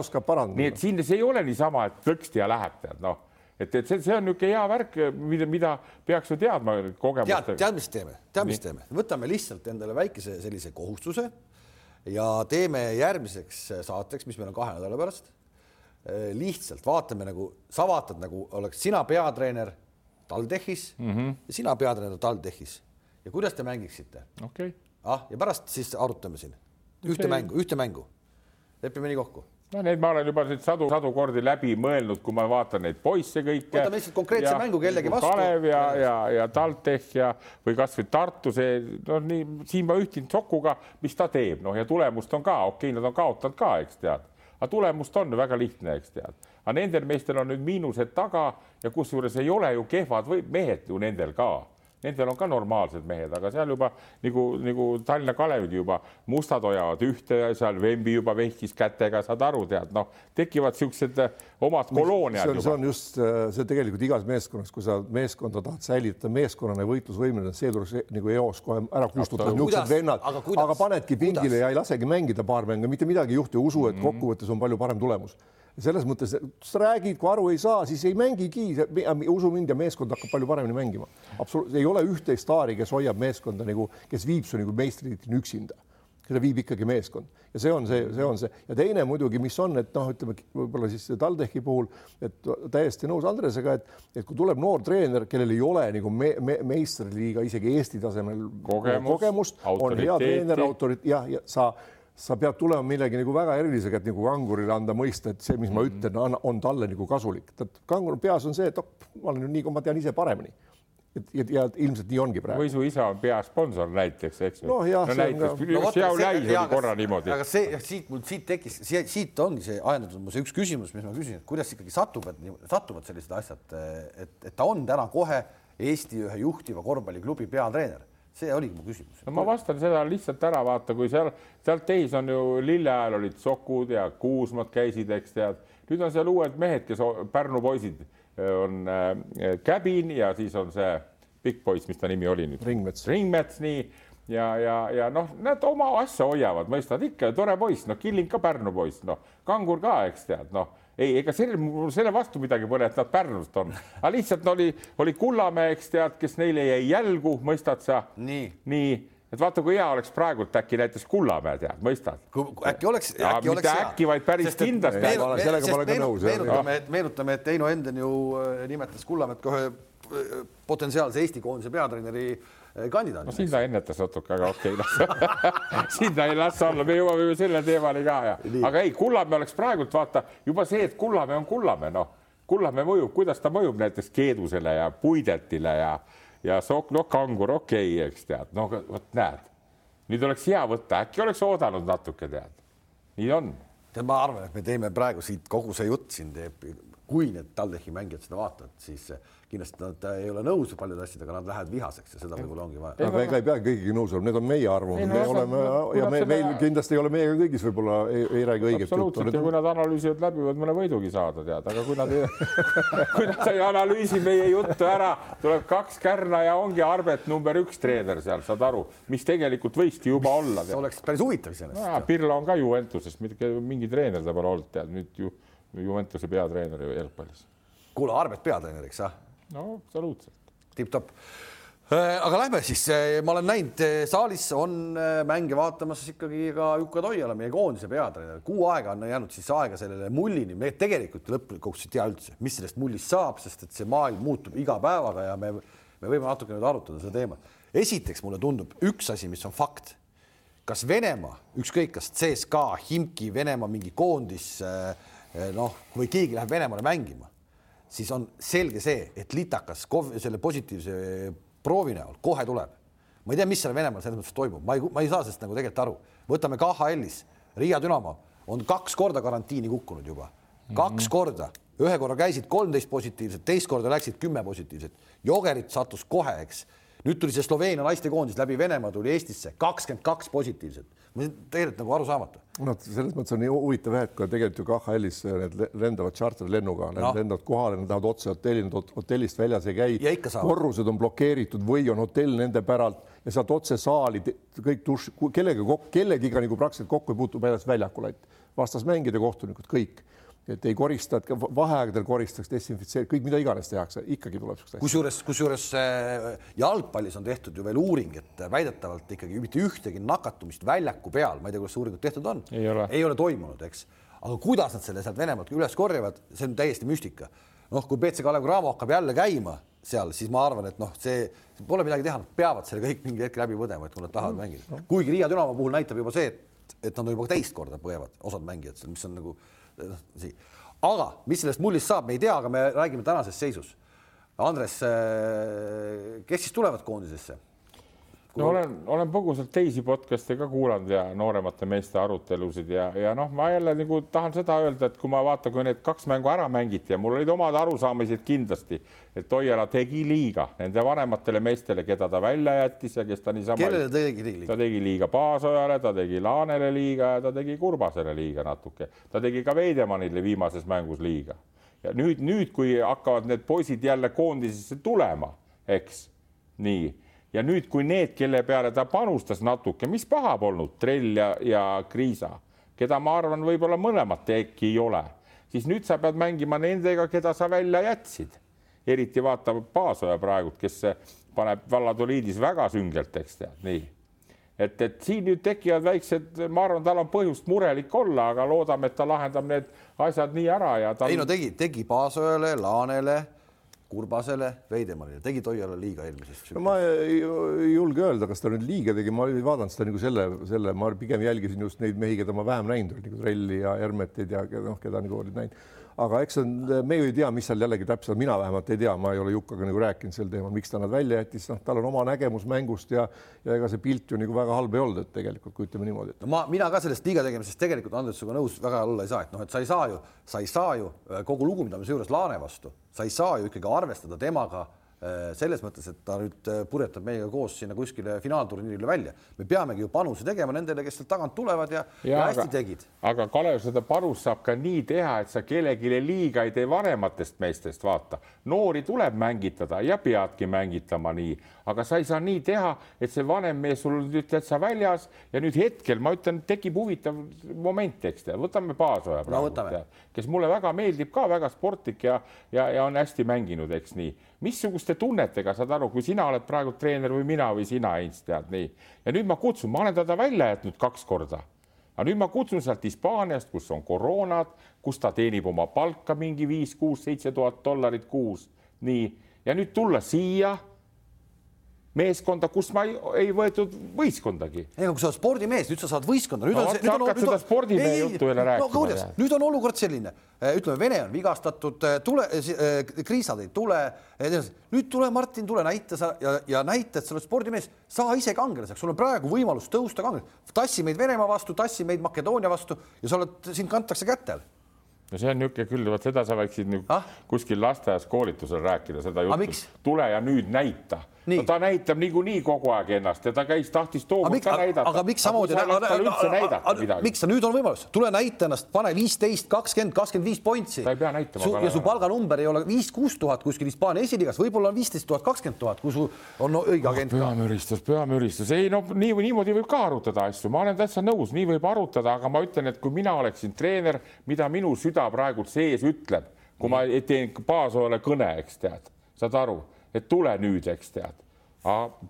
nii et siin see ei ole niisama, et plõksti ja läheb, tead noh et, et see, see on niisugune hea värk, mida, mida peaks ju teadma kogemustega. tead, tead, mis teeme, tead, mis teeme, võtame lihtsalt endale väikese sellise kohustuse ja teeme järgmiseks saateks, mis meil on kahe nädala pärast. Lihtsalt vaatame nagu, sa vaatad nagu oleks sina peatreener TalTechis mm -hmm. ja sina peatreener TalTechis ja kuidas te mängiksite okay.? ah, ja pärast siis arutame siin ühte okay. mängu, ühte mängu. lepime nii kokku no need ma olen juba neid sadu, sadu kordi läbi mõelnud, kui ma vaatan neid poisse kõike. võtame lihtsalt konkreetse mängu kellegi vastu. Kalev ja, ja, ja TalTech ja, või kasvõi Tartu, see no nii, siin ma ühtin Sokuga, mis ta teeb, noh ja tulemust on ka, okei okay,, nad on kaotanud ka, eks tead, aga tulemust on väga lihtne, eks tead. aga nendel meestel on nüüd miinused taga ja kusjuures ei ole ju kehvad või mehed ju nendel ka nendel on ka normaalsed mehed, aga seal juba nagu, nagu Tallinna Kalevil juba mustad hoiavad ühte ja seal Vembi juba vehkis kätega, saad aru, tead, noh, tekivad siuksed äh, omad kolooniad. see on just äh, see tegelikult igas meeskonnas, kui sa meeskonda tahad säilitada meeskonnana võitlusvõimeline, see tuleks nagu eos kohe ära kustutada, niisugused vennad, aga, panedki pingile kuidas? ja ei lasegi mängida paar mängu, mitte midagi ei juhtu ja usu, et mhm. kokkuvõttes on palju parem tulemus selles mõttes, sa räägid, kui aru ei saa, siis ei mängigi, usu mind ja meeskond hakkab palju paremini mängima. absoluutselt ei ole ühte staari, kes hoiab meeskonda nagu, kes viib su nagu meistritiitlini üksinda. Seda viib ikkagi meeskond. Ja see on see, see on see. Ja teine muidugi, mis on, et noh, ütleme võib-olla siis TalTechi puhul, et täiesti nõus Andresega, et, et kui tuleb noor treener, kellel ei ole nagu me, me, meistriliiga isegi Eesti tasemel kogemust, kogemust, on hea treener, autorit ja, ja sa sa pead tulema millegi nagu väga erilisega, et nagu kangurile anda mõista, et see, mis ma mhm. ütlen, on, talle nagu kasulik. tead, kanguri peas on see, et oh, ma olen ju nii, ma tean ise paremini. et ja, ja ilmselt nii ongi praegu. või su isa on peasponsor näiteks, eks ju. noh, jah no,. näiteks no, Xiao Lai oli korra niimoodi. aga see, siit mul siit tekkis, siit ongi see ajendatud mu see üks küsimus, mis ma küsin, et kuidas ikkagi satuvad, satuvad sellised asjad, et, et ta on täna kohe Eesti ühe juhtiva korvpalliklubi peatreener see oligi mu küsimus. no ma vastan seda lihtsalt ära, vaata, kui seal, sealt teis on ju lille ajal olid Sokud ja Kuusmad käisid, eks tead, nüüd on seal uued mehed, kes Pärnu poisid on äh, Käbin ja siis on see pikk poiss, mis ta nimi oli nüüd? Ringmets. Ringmets, nii ja, ja, ja noh, nad oma asja hoiavad, mõistad ikka, tore poiss, noh, Killing ka Pärnu poiss, noh, Kangur ka, eks tead, noh ei, ega selle, mul selle vastu midagi pole, et nad Pärnust on, aga lihtsalt oli, oli Kullamäe, eks tead, kes neile jäi jälgu, mõistad sa? nii, nii, et vaata, kui hea oleks praegult äkki näiteks Kullamäe tead, mõistad? äkki oleks, äkki oleks hea. äkki, vaid päris Sest, kindlasti. meenutame, et meenutame, et Heino Enden ju äh, nimetas Kullamäed kohe äh, potentsiaalse Eesti koondise peatreeneri Eh, kandidaat. no siin ta ennetas natuke, aga okei okay,, las siin ta ei lase olla, me jõuame ju selle teemani ka ja, aga ei, Kullamäe oleks praegult vaata juba see, et Kullamäe on Kullamäe, noh, Kullamäe mõjub, kuidas ta mõjub näiteks Keedusele ja Puidetile ja, ja Sok-, noh, Kangur, okei okay,, eks tead, no vot näed, nüüd oleks hea võtta, äkki oleks oodanud natuke tead, nii on. tead, ma arvan, et me teeme praegu siit kogu see jutt siin teeb, kui need TalTechi mängijad seda vaatavad, siis kindlasti nad ei ole nõus paljude asjadega, nad lähevad vihaseks ja seda võib-olla ongi vaja. aga ega ei peagi kõigiga nõus olema, need on meie arvamused, me oleme ja me, meil kindlasti ei ole meiega kõigis võib-olla ei, ei räägi õiget juttu. absoluutselt ja kui nad analüüsivad läbi, võivad mõne võidugi saada, tead, aga kui nad ei kui nad ei analüüsi meie juttu ära, tuleb kaks kärna ja ongi Arbet number üks treener seal, saad aru, mis tegelikult võiski juba olla. see oleks päris huvitav iseenesest. Pirlo on ka Juventusest, mingi treener ta pole olnud, tead nüüd ju Juventuse peatreener jalgpallis. kuule, Arbet peatreeneriks, ah? No absoluutselt. tipp-topp äh, aga lähme siis, äh, ma olen näinud, äh, saalis on mänge vaatamas ikkagi ka Jukka Toiala, meie koondise peatreener. Kuu aega on jäänud siis aega sellele mullini, me tegelikult lõppkokkuvõttes ei tea üldse, mis sellest mullist saab, sest et see maailm muutub iga päevaga ja me, me võime natuke nüüd arutada seda teemat. esiteks mulle tundub üks asi, mis on fakt. kas Venemaa, ükskõik kas CSKA, Himki, Venemaa mingi koondis, noh, või keegi läheb Venemaale mängima siis on selge see, et litakas selle positiivse proovi näol kohe tuleb. ma ei tea, mis seal Venemaal selles mõttes toimub, ma ei, ma ei saa sellest nagu tegelikult aru. võtame KHL-is, Riia Dünamo on kaks korda karantiini kukkunud juba, kaks mm -hmm. korda, ühe korra käisid kolmteist positiivset, teist korda läksid kümme positiivset. Jogerit sattus kohe, eks. Nüüd tuli see Sloveenia naistekoondis läbi Venemaa tuli Eestisse kakskümmend kaks positiivset tegelikult nagu arusaamatu. noh, selles mõttes on nii huvitav jah, et kui tegelikult ju KHL-is need lendavad tšarterlennuga, no. lendavad kohale, nad lähevad otse hotelli, nad hotellist väljas ei käi. korrused on blokeeritud või on hotell nende päralt ja sealt otse saali kõik dušš, kellega kellegiga nagu praktiliselt kokku ei puutu väljas väljakul, et vastasmängijad ja kohtunikud kõik et ei korista, et ka vaheaegadel koristaks, desinfitseerida, kõik, mida iganes tehakse, ikkagi tuleb siukest asja. kusjuures, kusjuures äh, jalgpallis on tehtud ju veel uuring, et väidetavalt ikkagi mitte ühtegi nakatumist väljaku peal, ma ei tea, kuidas uuringud tehtud on, ei ole toimunud, eks. aga kuidas nad selle sealt Venemaalt üles korjavad, see on täiesti müstika. noh, kui BC Kalev Cramo hakkab jälle käima seal, siis ma arvan, et noh, see pole midagi teha, nad peavad selle kõik mingi hetk läbi põdema, et kui nad tahavad mm. mängida. kuigi Riia Dünamo puhul näitab juba see, et, et nad juba teist korda põevad, osad mängijad seal, mis on nagu aga mis sellest mullist saab, me ei tea, aga me räägime tänases seisus. Andres, kes siis tulevad koondisesse? No olen, olen põgusalt teisi podcast'e ka kuulanud ja nooremate meeste arutelusid ja, ja noh, ma jälle nagu tahan seda öelda, et kui ma vaatan, kui need kaks mängu ära mängiti ja mul olid omad arusaamised kindlasti, et Oiala tegi liiga nende vanematele meestele, keda ta välja jättis ja kes ta niisama. kellele ta tegi liiga? ta tegi liiga Paasojale, ta tegi Laanele liiga ja ta tegi Kurbasele liiga natuke, ta tegi ka Veidemannile viimases mängus liiga ja nüüd, nüüd, kui hakkavad need poisid jälle koondisesse tulema, eks nii ja nüüd, kui need, kelle peale ta panustas natuke, mis paha polnud, Trell ja, ja Kriisa, keda ma arvan, võib-olla mõlemat äkki ei ole, siis nüüd sa pead mängima nendega, keda sa välja jätsid. eriti vaata Paasoja praegu, kes paneb Valladoliidis väga süngelt, eks tead, nii et, et siin nüüd tekivad väiksed, ma arvan, tal on põhjust murelik olla, aga loodame, et ta lahendab need asjad nii ära ja ta. ei no tegi, tegi Paasojale, Laanele Kurbasele, Veidemannile, tegi Toiale liiga eelmisest. no ma ei, julge öelda, kas ta nüüd liiga tegi, ma ei vaadanud seda nagu selle, selle, ma pigem jälgisin just neid mehi, keda ma vähem näinud olen, nagu Trelli ja Hermetit ja noh, keda nagu olid näinud aga eks on, me ju ei tea, mis seal jällegi täpselt, mina vähemalt ei tea, ma ei ole Jukaga nagu rääkinud sel teemal, miks ta nad välja jättis, noh, tal on oma nägemus mängust ja ja ega see pilt ju nagu väga halb ei olnud, et tegelikult kui ütleme niimoodi et.... no ma, mina ka sellest liiga tegemisest tegelikult Andres sinuga nõus väga olla ei saa, et noh, et sa ei saa ju, sa ei saa ju äh, kogu lugupidamise juures Laane vastu, sa ei saa ju ikkagi arvestada temaga selles mõttes, et ta nüüd äh, purjetab meiega koos sinna kuskile finaalturniirile välja. me peamegi ju panuse tegema nendele, kes sealt tagant tulevad ja, ja, ja hästi aga, tegid. aga Kalev, seda panust saab ka nii teha, et sa kellelegi liiga ei tee vanematest meestest, vaata. noori tuleb mängitada ja peadki mängitama nii, aga sa ei saa nii teha, et see vanem mees sul nüüd täitsa väljas ja nüüd hetkel ma ütlen, tekib huvitav moment, eks te, võtame Paasoja praegu no,, kes mulle väga meeldib ka, väga sportlik ja, ja, ja on hästi mänginud, eks nii missuguste tunnetega, saad aru, kui sina oled praegu treener või mina või sina, Heinz, tead nii. ja nüüd ma kutsun, ma olen teda välja jätnud kaks korda. aga nüüd ma kutsun sealt Hispaaniast, kus on koroonad, kus ta teenib oma palka mingi viis, kuus, seitse tuhat dollarit kuus. nii, ja nüüd tulla siia meeskonda, kus ma ei, ei võetud võistkondagi. ei, aga kui sa oled spordimees, nüüd sa saad võistkonda. no vot, sa hakkad seda spordimehe juttu jälle rääkima no,. nüüd on olukord selline, eh, ütleme, Vene on vigastatud, eh, tule eh,, kriisad ei tule. nüüd tule, Martin, tule näita sa ja, ja näita, et sa oled spordimees, saa ise kangelaseks, sul on praegu võimalus tõusta kangelaseks. tassi meid Venemaa vastu, tassi meid Makedoonia vastu ja sa oled, sind kantakse kätel no see on niisugune küll, vot seda sa võiksid nüüd ah? kuskil lasteaias koolitusel rääkida, seda juttu. tule ja nüüd näita no ta näitab niikuinii kogu aeg ennast ja ta käis, tahtis tookord ka näidata. aga miks samamoodi miks sa nüüd on võimalus, tule näita ennast, pane viisteist, kakskümmend, kakskümmend viis pointsi. ta ei pea näitama. ja su palganumber ei ole viis-kuus tuhat kuskil Hispaania esiliigas, võib-olla on viisteist tuhat, kakskümmend tuhat, kui sul on no, õige agent. pühamüristus, pühamüristus, ei no nii või niimoodi võib ka arutada asju, ma olen täitsa nõus, nii võib arutada, aga ma ütlen, et kui mina oleksin treener, mida minu süda praegu sees ütleb, kui ma teen Paasoole kõne, eks tead, saad aru et tule nüüd, eks tead.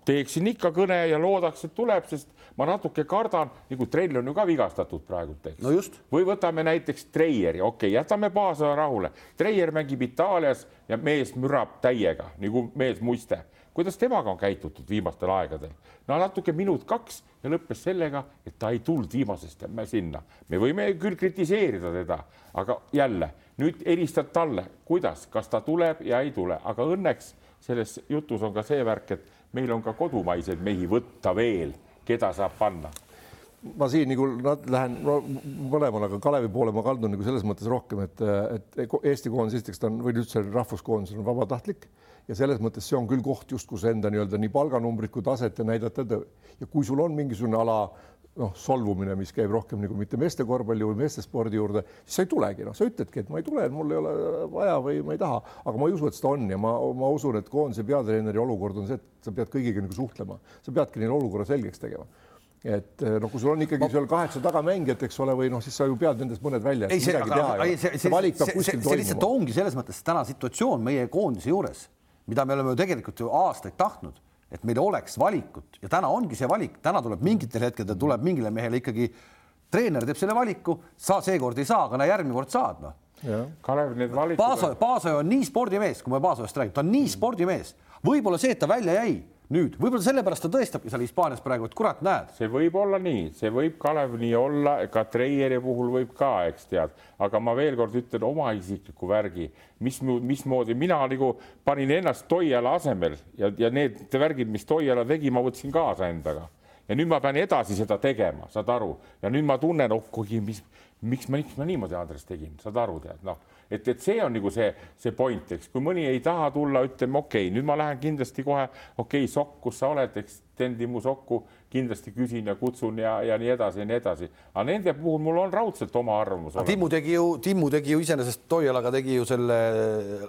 teeksin ikka kõne ja loodaks, et tuleb, sest ma natuke kardan, nagu Trell on ju ka vigastatud praegult, eks. no just. või võtame näiteks Treieri, okei okay,, jätame Paasoja rahule. Treier mängib Itaalias ja mees mürab täiega nagu mees muiste. kuidas temaga on käitutud viimastel aegadel? no natuke minut-kaks ja lõppes sellega, et ta ei tulnud viimasest sinna. me võime küll kritiseerida teda, aga jälle nüüd helistad talle, kuidas, kas ta tuleb ja ei tule, aga õnneks selles jutus on ka see värk, et meil on ka kodumaiseid mehi võtta veel, keda saab panna. Ma siin nagu lähen no, mõlemale, aga Kalevi poole ma kaldun nagu selles mõttes rohkem, et, et Eesti koondis esiteks ta on või üldse rahvuskoondis on vabatahtlik ja selles mõttes see on küll koht just, kus enda nii-öelda nii palganumbrit kui taset ja näidata ja kui sul on mingisugune ala noh, solvumine, mis käib rohkem nagu mitte meeste korvpalli või meeste spordi juurde, siis sa ei tulegi, noh, sa ütledki, et ma ei tule, mul ei ole vaja või ma ei taha, aga ma ei usu, et seda on ja ma, ma usun, et koondise peatreeneri olukord on see, et sa pead kõigiga nagu suhtlema, sa peadki neile olukorra selgeks tegema. Et noh, kui sul on ikkagi ma... seal kaheksa tagamängijat, eks ole, või noh, siis sa ju pead nendest mõned välja. ei, see, aga, see, see, see, see, see lihtsalt ongi selles mõttes täna situatsioon meie koondise juures, mida me oleme ju tegelikult ju aastaid tahtnud et meil oleks valikut ja täna ongi see valik, täna tuleb mingitel hetkedel tuleb mingile mehele ikkagi, treener teeb selle valiku, sa seekord ei saa, aga näe, järgmine kord saad, noh. Kalev, need valikud. Paasoja, Paasoja on nii spordimees, kui me Paasojast räägime, ta on nii spordimees, võib-olla see, et ta välja jäi, nüüd võib-olla sellepärast ta tõestabki seal Hispaanias praegu, et kurat, näed. see võib olla nii, see võib Kalev nii olla, ka Treieri puhul võib ka, eks tead, aga ma veel kord ütlen oma isikliku värgi, mis, mismoodi mina nagu panin ennast Toiala asemel ja, ja need värgid, mis Toiala tegi, ma võtsin kaasa endaga. Ja nüüd ma pean edasi seda tegema, saad aru, ja nüüd ma tunnen, oh kuigi, mis, miks ma, miks ma niimoodi, Andres, tegin, saad aru, tead, noh et, et see on nagu see, see point, eks, kui mõni ei taha tulla, ütleme okei okay,, nüüd ma lähen kindlasti kohe, okei okay,, sokk, kus sa oled, eks tendi mu sokku, kindlasti küsin ja kutsun ja, ja nii edasi ja nii edasi. aga nende puhul mul on raudselt oma arvamus. Timmu tegi ju, Timmu tegi ju iseenesest Toialaga tegi ju selle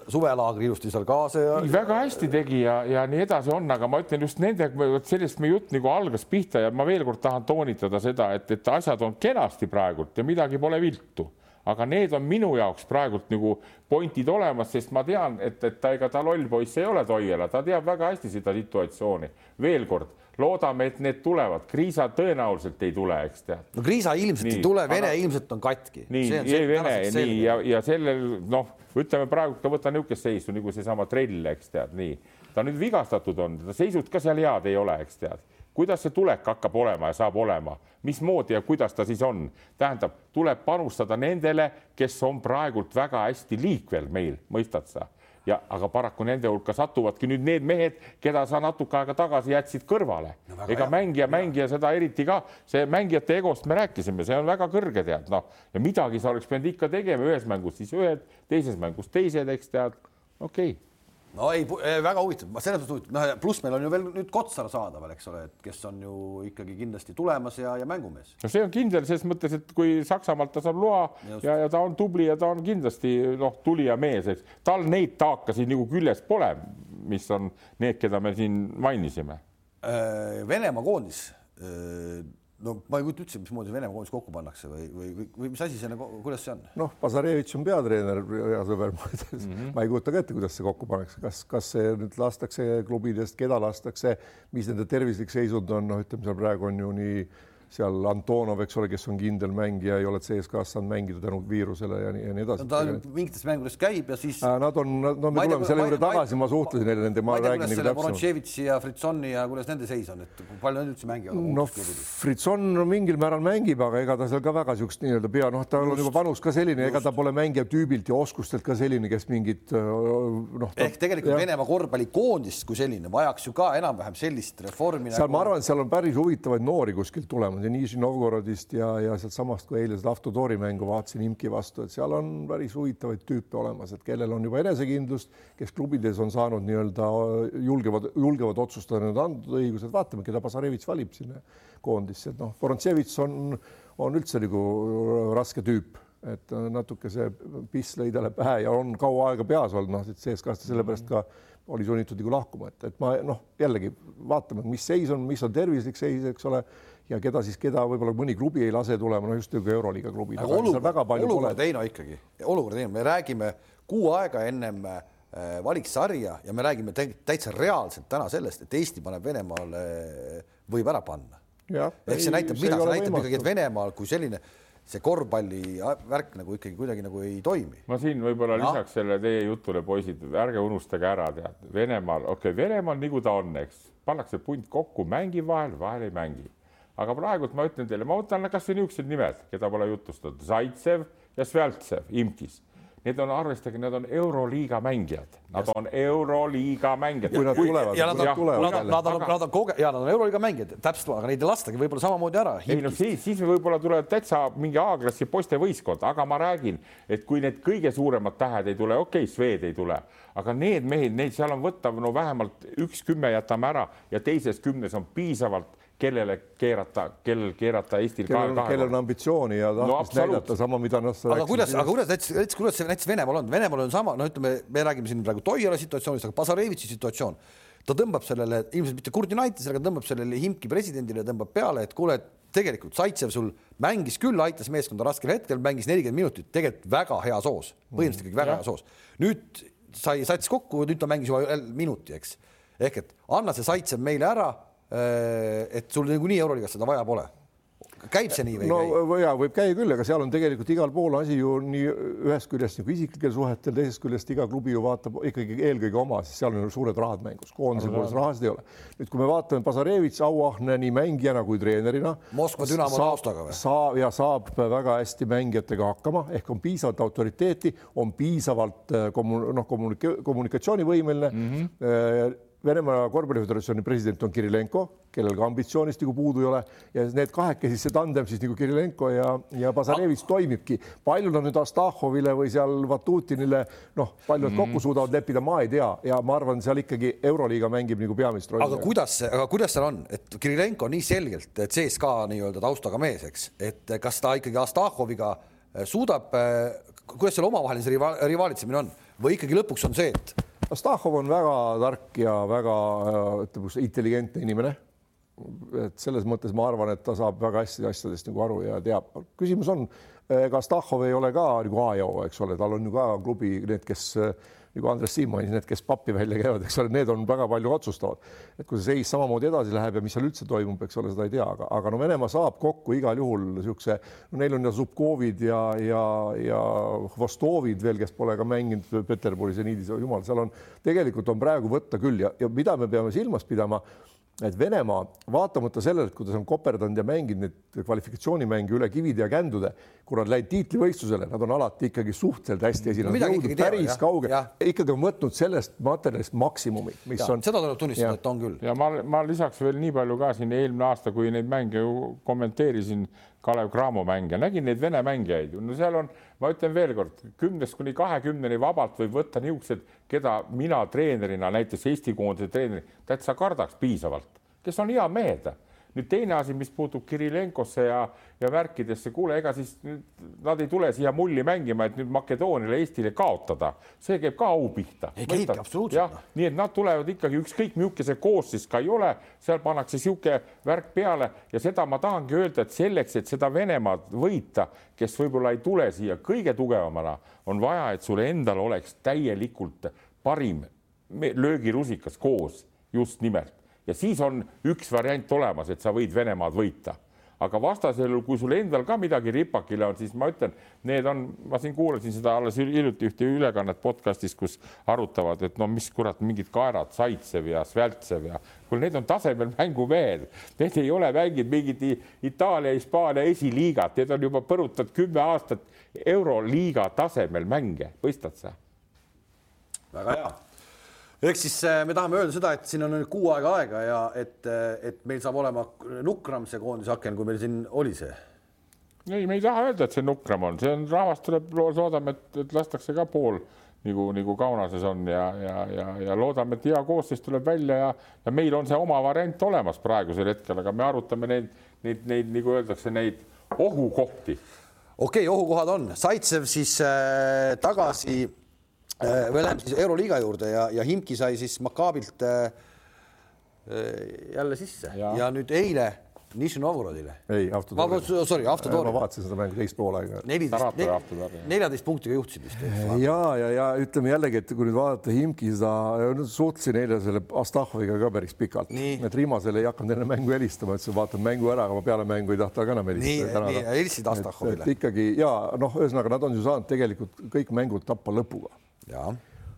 suvelaagri ilusti seal kaasa ja. väga hästi tegi ja, ja nii edasi on, aga ma ütlen just nende, vot sellest meie jutt nagu algas pihta ja ma veel kord tahan toonitada seda, et, et asjad on kenasti praegult ja midagi pole viltu aga need on minu jaoks praegult nagu pointid olemas, sest ma tean, et, et ta ega ta loll poiss ei ole Toiala, ta teab väga hästi seda situatsiooni. veel kord, loodame, et need tulevad, Kriisa tõenäoliselt ei tule, eks tead. no Kriisa ilmselt nii, ei tule, Vene aga... ilmselt on katki. nii, ei Vene, nii ja, ja sellel noh, ütleme praegu ta võta niisugust seisu nagu seesama trell, eks tead, nii ta nüüd vigastatud on, ta seisud ka seal head ei ole, eks tead kuidas see tulek hakkab olema ja saab olema, mismoodi ja kuidas ta siis on, tähendab, tuleb panustada nendele, kes on praegult väga hästi liikvel meil, mõistad sa? ja aga paraku nende hulka satuvadki nüüd need mehed, keda sa natuke aega tagasi jätsid kõrvale. No,. ega mängija, mängija seda eriti ka, see mängijate egost me rääkisime, see on väga kõrge, tead noh, ja midagi sa oleks pidanud ikka tegema ühes mängus, siis ühed, teises mängus teised, eks tead, okei. okay no ei, väga huvitav, selles mõttes huvitav, noh pluss meil on ju veel nüüd Kotsar saadaval, eks ole, et kes on ju ikkagi kindlasti tulemas ja, ja mängumees. no see on kindel selles mõttes, et kui Saksamaalt ta saab loa Just. ja, ja ta on tubli ja ta on kindlasti noh, tulija mees, eks tal neid taakasid nagu küljes pole, mis on need, keda me siin mainisime. Äh, Venemaa koondis äh, no ma ei kujuta üldse, mismoodi Venemaa koondis kokku pannakse või, või, või, mis asi see nagu, kuidas see on? noh, Bazarevitš on peatreener, hea sõber, mm, -hmm. ma ei kujuta ka ette, kuidas see kokku pannakse, kas, kas see nüüd lastakse klubidest, keda lastakse, mis nende tervislik seisund on, noh, ütleme seal praegu on ju nii seal Antonov, eks ole, kes on kindel mängija, ei ole CSKA-s saanud mängida tänu viirusele ja nii, ja nii edasi. ta mingites mängudes käib ja siis. Nad on, no me tuleme selle juurde tagasi, ma suhtlesin neile nende, ma räägin nagu täpsemalt. Borotševitši ja Fritsoni ja kuidas nende seis on, et palju nad üldse mängivad? no Fritson mingil määral mängib, aga ega ta seal ka väga siukest nii-öelda pea, noh, tal on juba panus ka selline, ega ta pole mängija tüübilt ja oskustelt ka selline, kes mingit noh. ehk tegelikult. Venemaa korvpallikoondist kui selline vajaks ju ka enam-vähem sellist reformi. seal nagu... ma arvan, seal on päris huvitavaid noori kuskilt tulemas Nižni Novgorodist ja, ja sealtsamast, kui eile seda Avtodori mängu vaatasin Imki vastu, et seal on päris huvitavaid tüüpe olemas, et kellel on juba enesekindlust, kes klubides on saanud nii-öelda julgevad, julgevad otsustada need antud õigused, vaatame, keda Bazarevitš valib sinna koondisse, et noh, Vorontševitš on, on üldse nagu raske tüüp et natuke see piss lõi talle pähe ja on kaua aega peas olnud, noh, et ja sellepärast ka oli sunnitud nagu lahkuma, et, et ma noh, jällegi vaatame, mis seis on, mis on tervislik seis, eks ole ja keda siis, keda võib-olla mõni klubi ei lase tulema, no just nagu Euroliiga klubid. aga olukord, olukord Heino ikkagi, olukord Heino, me räägime kuu aega ennem äh, valiksarja ja me räägime täitsa reaalselt täna sellest, et Eesti paneb Venemaale, võib ära panna. ehk see näitab, mida see näitab ikkagi, et Venemaal kui selline see korvpalli värk nagu ikkagi kuidagi nagu ei toimi. ma siin võib-olla no. lisaks selle teie jutule, poisid, ärge unustage ära, tead Venemaal, okei okay,, Venemaal nagu ta on, eks, pannakse punt kokku, mängib vahel, vahel ei mängi aga praegult ma ütlen teile, ma võtan kasvõi niisugused nimed, keda pole jutustatud, Zaitsev ja Svjaltsev Imkis Need on, arvestage, need on Euroliiga mängijad, nad on Euroliiga mängijad. kui nad tulevad. ja nad on, nad on, nad on, nad on koge-, ja nad on Euroliiga mängijad, täpselt, aga neid ei lastagi võib-olla samamoodi ära. ei no siis, siis võib-olla tuleb täitsa mingi A-klassi poiste võistkond, aga ma räägin, et kui need kõige suuremad tähed ei tule, okei okay,, Swed ei tule, aga need mehed, neid seal on võtta no vähemalt üks kümme jätame ära ja teises kümnes on piisavalt kellele keerata, kellel keerata Eestil kellel, kellel on ambitsiooni ja tahtmist no, näidata sama, mida noh. aga kuidas, aga kuidas näiteks, näiteks kuidas see näiteks Venemaal on, Venemaal on sama, no ütleme, me räägime siin praegu Toiala situatsioonist, aga Bazarevitši situatsioon, ta tõmbab sellele ilmselt mitte Kurdi United, aga tõmbab sellele Himki presidendile tõmbab peale, et kuule, et tegelikult Saitsev sul mängis küll, aitas meeskonda raskel hetkel, mängis nelikümmend minutit, tegelikult väga heas hoos, põhimõtteliselt ikkagi väga heas hoos. nüüd sai, sats kokku, nüüd ta mängis juba minuti, eks. ehk et anna see Saitsev meile ära et sul niikuinii Euroliigas seda vaja pole. käib see nii või no, ja võib käia küll, aga seal on tegelikult igal pool asi ju nii ühest küljest nagu isiklikel suhetel, teisest küljest iga klubi ju vaatab ikkagi eelkõige oma, sest seal on ju suured rahad mängus, koondise puhul rahasid ei ole. nüüd, kui me vaatame Pasarevitš auahne nii mängijana kui treenerina. Moskva Dünamo taustaga või? saa ja saab väga hästi mängijatega hakkama ehk on piisavalt autoriteeti, on piisavalt äh, kommu-, noh, kommunika-, kommunikatsioonivõimeline mm. -hmm Venemaa Korvpalliföderatsiooni president on Kirillenko, kellel ka ambitsioonist nagu puudu ei ole ja need kahekesi, see tandem siis nagu Kirillenko ja, ja Bazarevitš ah. toimibki. palju nad nüüd Astahovile või seal Vatutinile, noh, palju nad mm. kokku suudavad leppida, ma ei tea ja ma arvan, seal ikkagi Euroliiga mängib nagu peamist rolli. aga kuidas, aga kuidas seal on, et Kirillenko on nii selgelt CSKA nii-öelda taustaga mees, eks, et kas ta ikkagi Astahoviga eh, suudab, eh, kuidas seal omavaheline see riva, rivaalitsemine on või ikkagi lõpuks on see, et Stahhov on väga tark ja väga ütleme, intelligentne inimene. et selles mõttes ma arvan, et ta saab väga hästi asjadest nagu aru ja teab. küsimus on, ega Stahhov ei ole ka nagu A ja O, eks ole, tal on ju ka klubi need, kes nagu Andres Siim mainis, need, kes pappi välja käivad, eks ole, need on väga palju otsustavad. et kui see seis samamoodi edasi läheb ja mis seal üldse toimub, eks ole, seda ei tea, aga, aga no Venemaa saab kokku igal juhul niisuguse, no neil on ja Zubkovid ja, ja, ja Hvostovid veel, kes pole ka mänginud Peterburis ja niiviisi, jumal, seal on tegelikult on praegu võtta küll ja, ja mida me peame silmas pidama et Venemaa vaatamata sellele, et kuidas on koperdanud ja mänginud neid kvalifikatsioonimänge üle kivide ja kändude, kui nad läinud tiitlivõistlusele, nad on alati ikkagi suhteliselt hästi esinenud. No,, jõudnud päris kaugele, ikkagi on võtnud sellest materjalist maksimumi, mis ja, on. seda tuleb tunnistada, et on küll. ja ma, ma lisaks veel nii palju ka siin eelmine aasta, kui neid mänge ju kommenteerisin Kalev Cramo mänge, nägin neid Vene mängijaid, no seal on, ma ütlen veelkord, kümnest kuni kahekümneni vabalt võib võtta niisugused, keda mina treenerina, näiteks Eesti koondise treenerina täitsa kardaks piisavalt, kes on head mehed nüüd teine asi, mis puutub Kirillenkosse ja, ja värkidesse, kuule, ega siis nad ei tule siia mulli mängima, et nüüd Makedooniale, Eestile kaotada, see käib ka au pihta. käibki absoluutselt. nii et nad tulevad ikkagi ükskõik milline koosseis ka ei ole, seal pannakse niisugune värk peale ja seda ma tahangi öelda, et selleks, et seda Venemaad võita, kes võib-olla ei tule siia kõige tugevamana, on vaja, et sul endal oleks täielikult parim löögirusikas koos just nimelt ja siis on üks variant olemas, et sa võid Venemaad võita. Aga vastasel juhul, kui sul endal ka midagi ripakile on, siis ma ütlen, need on, ma siin kuulasin seda alles hiljuti ühte ülekannet podcast'is, kus arutavad, et no mis kurat, mingid kaerad, Saitsev ja Svältsev ja kuule, need on tasemel mängumehed, need ei ole mänginud mingit Itaalia, Hispaania esiliigat, need on juba põrutanud kümme aastat euroliiga tasemel mänge, mõistad sa? väga hea ehk siis äh, me tahame öelda seda, et siin on nüüd kuu aega aega ja et, äh, et meil saab olema nukram see koondisaken, kui meil siin oli see. ei, me ei taha öelda, et see nukram on, see on, rahvast tuleb, loodame, et, et lastakse ka pool nagu, nagu Kaunases on ja, ja, ja, ja loodame, et hea koosseis tuleb välja ja, ja meil on see oma variant olemas praegusel hetkel, aga me arutame neid, neid, neid nagu öeldakse, neid ohukohti. okei okay,, ohukohad on, Saitsev siis äh, tagasi Äh, me läheme siis Euroliiga juurde ja, ja Himki sai siis Makaabilt äh, äh, jälle sisse ja. ja nüüd eile Nižni Novgorodile. ei, Avtodori. sorry, Avtodori. ma vaatasin seda mängu teist poolega. neliteist, neljateist punktiga juhtisid vist. ja, ja, ja ütleme jällegi, et kui nüüd vaadata Himki seda, suhtlesin eile selle Astahoviga ka päris pikalt, et Rimasele ei hakanud enne mängu helistama, ütles, et vaatan mängu ära, aga ma peale mängu ei tahta ka enam helistada. nii, nii, helistasid Astahovile. ikkagi ja noh, ühesõnaga nad on ju saanud tegelikult kõik mängud tappa lõpuga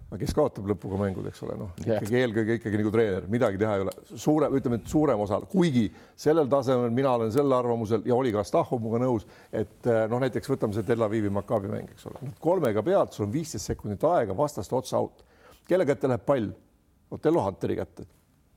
aga kes kaotab lõpuga mängud, eks ole, noh ikkagi eelkõige ikkagi nagu treener, midagi teha ei ole. suure, ütleme, et suurem osa, kuigi sellel tasemel mina olen sel arvamusel ja oli ka Stahhov minuga nõus, et eh, noh, näiteks võtame see Tel Avivi Maccabi mäng, eks ole, kolmega pealt, sul on viisteist sekundit aega, vastaste otsa out. kelle kätte läheb pall? Otello Hunteri kätte,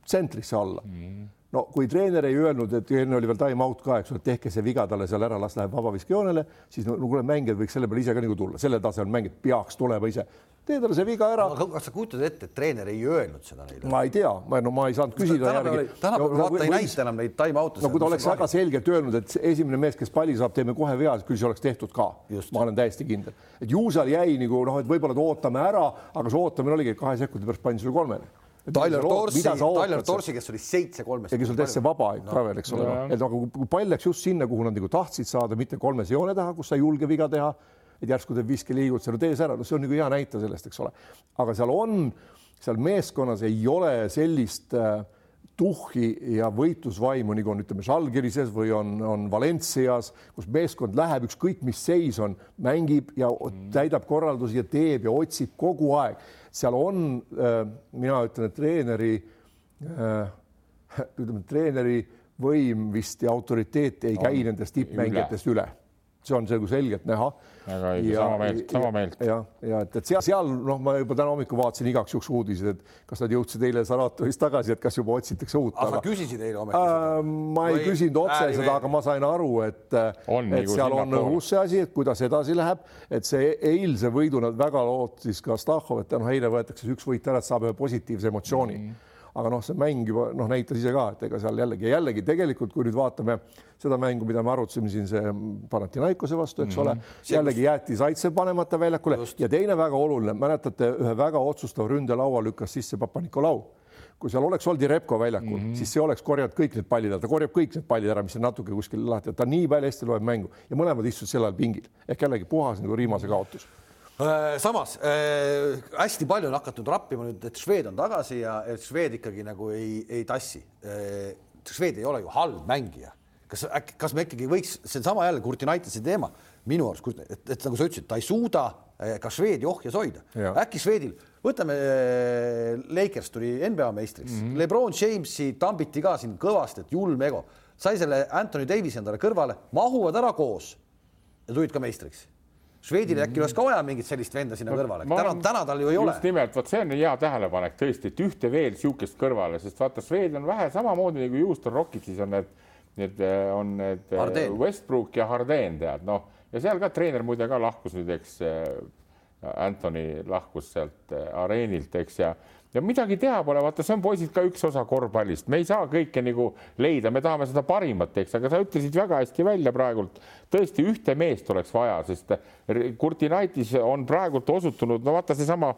tsentrisse alla mm. No kui treener ei öelnud, et enne oli veel time out ka, eks ole, tehke see viga talle seal ära, las läheb vabaviskejoonele, siis no kuule, mängijad võiks selle peale ise ka nagu tulla, selle tasemel mängijad peaks tulema ise tee talle see viga ära. kas sa kujutad ette, et treener ei öelnud seda neile? ma ei tea, ma no ma ei saanud küsida järgi. tänapäeval no, vaata ei näita enam neid time-out'e. no kui ta oleks väga selgelt öelnud, et esimene mees, kes palli saab, teeme kohe vea, küll see oleks tehtud ka. ma olen täiesti kindel, et ju seal jäi nagu noh, et võib-olla ootame ära, aga see ootamine oligi, kahe sekundi pärast pandi sulle kolmele Tyler Torsi, Tyler Torsi, kes oli seitse kolmest. ja kes oli täitsa vaba no. ka veel, eks ole no., et aga kui pall läks just sinna, kuhu nad nagu tahtsid saada, mitte kolmese joone taha, kus sa ei julge viga teha et järsku teeb viskeliigutuse, no tee see ära, no see on nagu hea näite sellest, eks ole. aga seal on, seal meeskonnas ei ole sellist äh, tuhhi ja võitlusvaimu, nagu on, ütleme, Žalgirises või on, on Valencias, kus meeskond läheb, ükskõik mis seis on, mängib ja täidab korraldusi ja teeb ja otsib kogu aeg. Seal on äh,, mina ütlen, et treeneri äh,, ütleme, treeneri võim vist ja autoriteet ei käi on. nendest tippmängijatest üle, üle see on nagu selgelt näha. väga õige, sama meelt, sama meelt. jah, ja et, et seal, seal noh, ma juba täna hommikul vaatasin igaks juhuks uudiseid, et kas nad jõudsid eile Saratovist tagasi, et kas juba otsitakse uut. aga sa küsisid eile ometi äh,? ma ei Või... küsinud otse äh, seda, aga ma sain aru, et, et nagu seal on õhus see asi, et kuidas edasi läheb, et see eilse võidu nad väga lootis ka Stahhov, et noh, eile võetakse üks võit ära, et saab ühe positiivse emotsiooni mm. -hmm aga noh, see mäng juba noh, näitas ise ka, et ega seal jällegi, jällegi tegelikult, kui nüüd vaatame seda mängu, mida me arutasime siin see Panathinaikose vastu, eks mm -hmm. ole, jällegi jäeti Zaitsev panemata väljakule. Just. ja teine väga oluline, mäletate, ühe väga otsustava ründelaua lükkas sisse Papa-Nikolau kui seal oleks olnud Repko väljakul mm, -hmm. siis see oleks korjanud kõik need pallid ära, ta korjab kõik need pallid ära, mis on natuke kuskil lahti, ta nii palju hästi loeb mängu. Ja mõlemad istusid sel ajal pingil. Ehk jällegi puhas nagu Riimase kaotus samas äh, hästi palju on hakatud rappima nüüd, et Šved on tagasi ja et Šved ikkagi nagu ei, ei tassi äh,. Šved ei ole ju halb mängija, kas äkki, kas me ikkagi võiks, see on sama jälle Kurtinaitese teema minu arust, et, et nagu sa ütlesid, ta ei suuda äh, ka Švedi ohjes hoida. äkki Švedil, võtame äh, Lakers tuli NBA meistriks mm, -hmm. Lebron Jamesi tambiti ka siin kõvasti, et julm ego, sai selle Anthony Davisi endale kõrvale, mahuvad ära koos ja tulid ka meistriks Švedil äkki oleks ka vaja mingit sellist venda sinna kõrvale, täna, täna tal ju ei ole. just nimelt, vot see on hea tähelepanek tõesti, et ühte veel niisugust kõrvale, sest vaata, Šved on vähe samamoodi nagu Houston Rocketsis on need, need on need äh, Harden. Westbrook ja Harden tead noh, ja seal ka treener muide ka lahkus nüüd, eks äh, Anthony lahkus sealt areenilt, eks ja ja midagi teha pole, vaata, see on poisid ka üks osa korvpallist, me ei saa kõike nagu leida, me tahame seda parimat, eks, aga sa ütlesid väga hästi välja praegult. tõesti ühte meest oleks vaja, sest Kurtinaitis on praegult osutunud, no vaata, seesama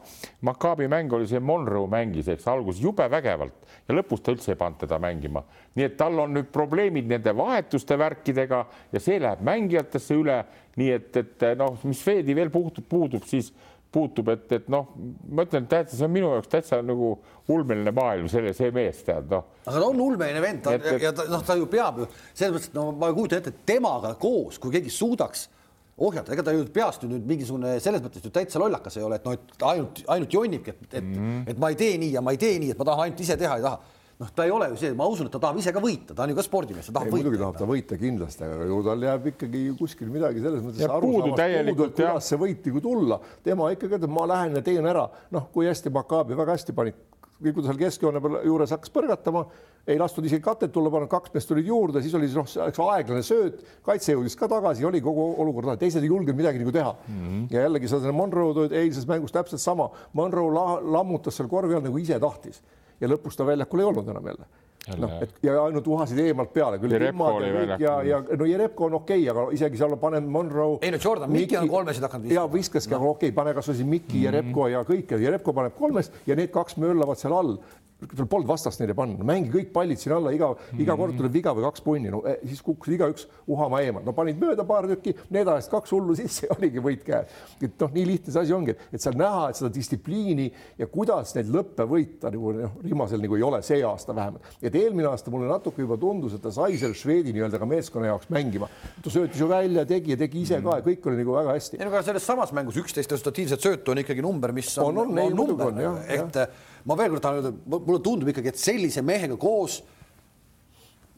Maccabi mäng oli see Monroe mängis, eks alguses jube vägevalt ja lõpus ta üldse ei pannud teda mängima. nii et tal on nüüd probleemid nende vahetuste värkidega ja see läheb mängijatesse üle, nii et, et noh, mis Feedi veel puudub, puudub, siis puutub, et, et noh, ma ütlen, täitsa, see on minu jaoks täitsa nagu ulmeline maailm, selle, see mees tead noh. aga ta on ulmeline vend ta, et, et... ja ta noh, ta ju peab ju selles mõttes, et no ma ei kujuta ette, et temaga koos, kui keegi suudaks ohjata, ega ta ju peast nüüd mingisugune selles mõttes ju täitsa lollakas ei ole, et noh, et ainult ainult jonnibki, et, et mm, -hmm. et ma ei tee nii ja ma ei tee nii, et ma tahan ainult ise teha, ei taha noh, ta ei ole ju see, ma usun, et ta tahab ise ka võita, ta on ju ka spordimees, ta tahab ei, võita. muidugi tahab ta võita kindlasti, aga ju tal jääb ikkagi kuskil midagi selles mõttes puudu täielikult, kuidas see võiti, kui tulla, tema ikkagi ütleb, ma lähen ja teen ära, noh, kui hästi Maccabi väga hästi pani, kui ta seal keskjoone peal juures hakkas põrgatama, ei lastud isegi katet tulla, pannud kaks meest tulid juurde, siis oli noh, aeglane sööt, kaitse jõudis ka tagasi, oli kogu olukord, teised ei julgenud midagi nagu teha mm. -hmm. ja jällegi seda Monroe eilses mängus täpselt sama, Monroe la lammutas seal korvi all nagu ise tahtis ja lõpus ta väljakul ei olnud enam jälle noh, et ja ainult uhasid eemalt peale küll. ja, ja, ja no Jerepko on okei okay,, aga isegi seal paneme Monroe. ei no Jordan, Mikki on kolmesid hakanud viskama. ja viskaski no., aga okei okay,, pane kasvõi Mikki mm, -hmm. Jerepko ja kõik ja Jerepko paneb kolmest ja need kaks möllavad seal all tal polnud vastast neile panna, mängi kõik pallid siin alla, iga mm, -hmm. iga kord tuleb viga või kaks punni, no eh, siis kukkusid igaüks uhama eemal, no panid mööda paar tükki, need ajasid kaks hullu sisse ja oligi võit käes. et noh, nii lihtne see asi ongi, et seal näha, et seda distsipliini ja kuidas neid lõppe võita nagu noh, Rimasel nagu ei ole see aasta vähemalt. et eelmine aasta mulle natuke juba tundus, et ta sai selle Šveidi nii-öelda ka meeskonna jaoks mängima. ta söötis ju välja, tegi ja tegi ise ka ja kõik oli nagu väga hästi. ei no aga selles samas mängus üksteist resultatiivset söötu on ikkagi number, mis on, on, on, on number, et jah ma veel kord tahan öelda, mulle tundub ikkagi, et sellise mehega koos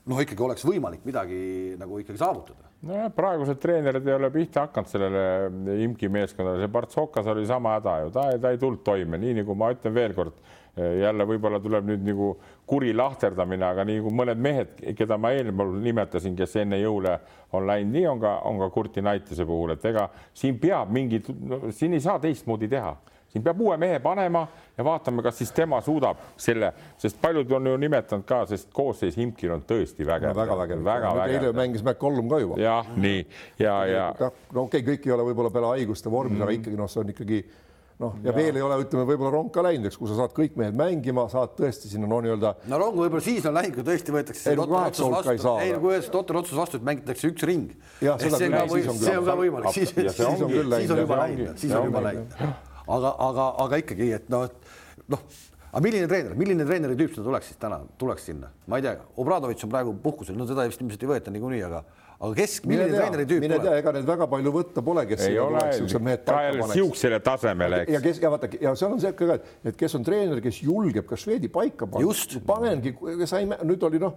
noh, ikkagi oleks võimalik midagi nagu ikkagi saavutada. nojah, praegused treenerid ei ole pihta hakanud sellele imki meeskonnale, see Partsokas oli sama häda ju, ta, ta ei tulnud toime, nii nagu ma ütlen veelkord, jälle võib-olla tuleb nüüd nagu kuri lahterdamine, aga nii kui mõned mehed, keda ma eelpool nimetasin, kes enne jõule on läinud, nii on ka, on ka Kurti Naitise puhul, et ega siin peab mingid no,, siin ei saa teistmoodi teha siin peab uue mehe panema ja vaatame, kas siis tema suudab selle, sest paljud on ju nimetanud ka, sest koosseis Imkil on tõesti vägev no,. väga vägev, väga vägev. eile mängis McCollum ka juba. jah, nii ja, ja. no okei okay,, kõik ei ole võib-olla peale haiguste vormis mm, -hmm. aga ikkagi noh, see on ikkagi noh, ja veel ei ole, ütleme, võib-olla rong ka läinud, eks, kui sa saad kõik mehed mängima, saad tõesti sinna no nii-öelda. no rong võib-olla siis on läinud, kui tõesti võetakse. ei no kaheksa hulka ei saa. ei, kui võetakse totter otsus vastu, et mängitakse üks ring. see on ka võimalik, siis, siis on juba läinud, siis on juba läinud aga, aga, aga ikkagi, et noh, noh, aga milline treener, milline treeneri tüüp seda tuleks siis täna, tuleks sinna, ma ei tea, Obradovitš on praegu puhkusel, no teda vist ilmselt ei võeta niikuinii, aga aga kes, milline treeneri tüüp mine tea, ega neid väga palju võtta pole, kes ei ole siuksele tasemele, eks. ja kes ja vaata ja seal on see ka, et kes on treener, kes julgeb ka Švedi paika panna. panengi, sai, nüüd oli noh,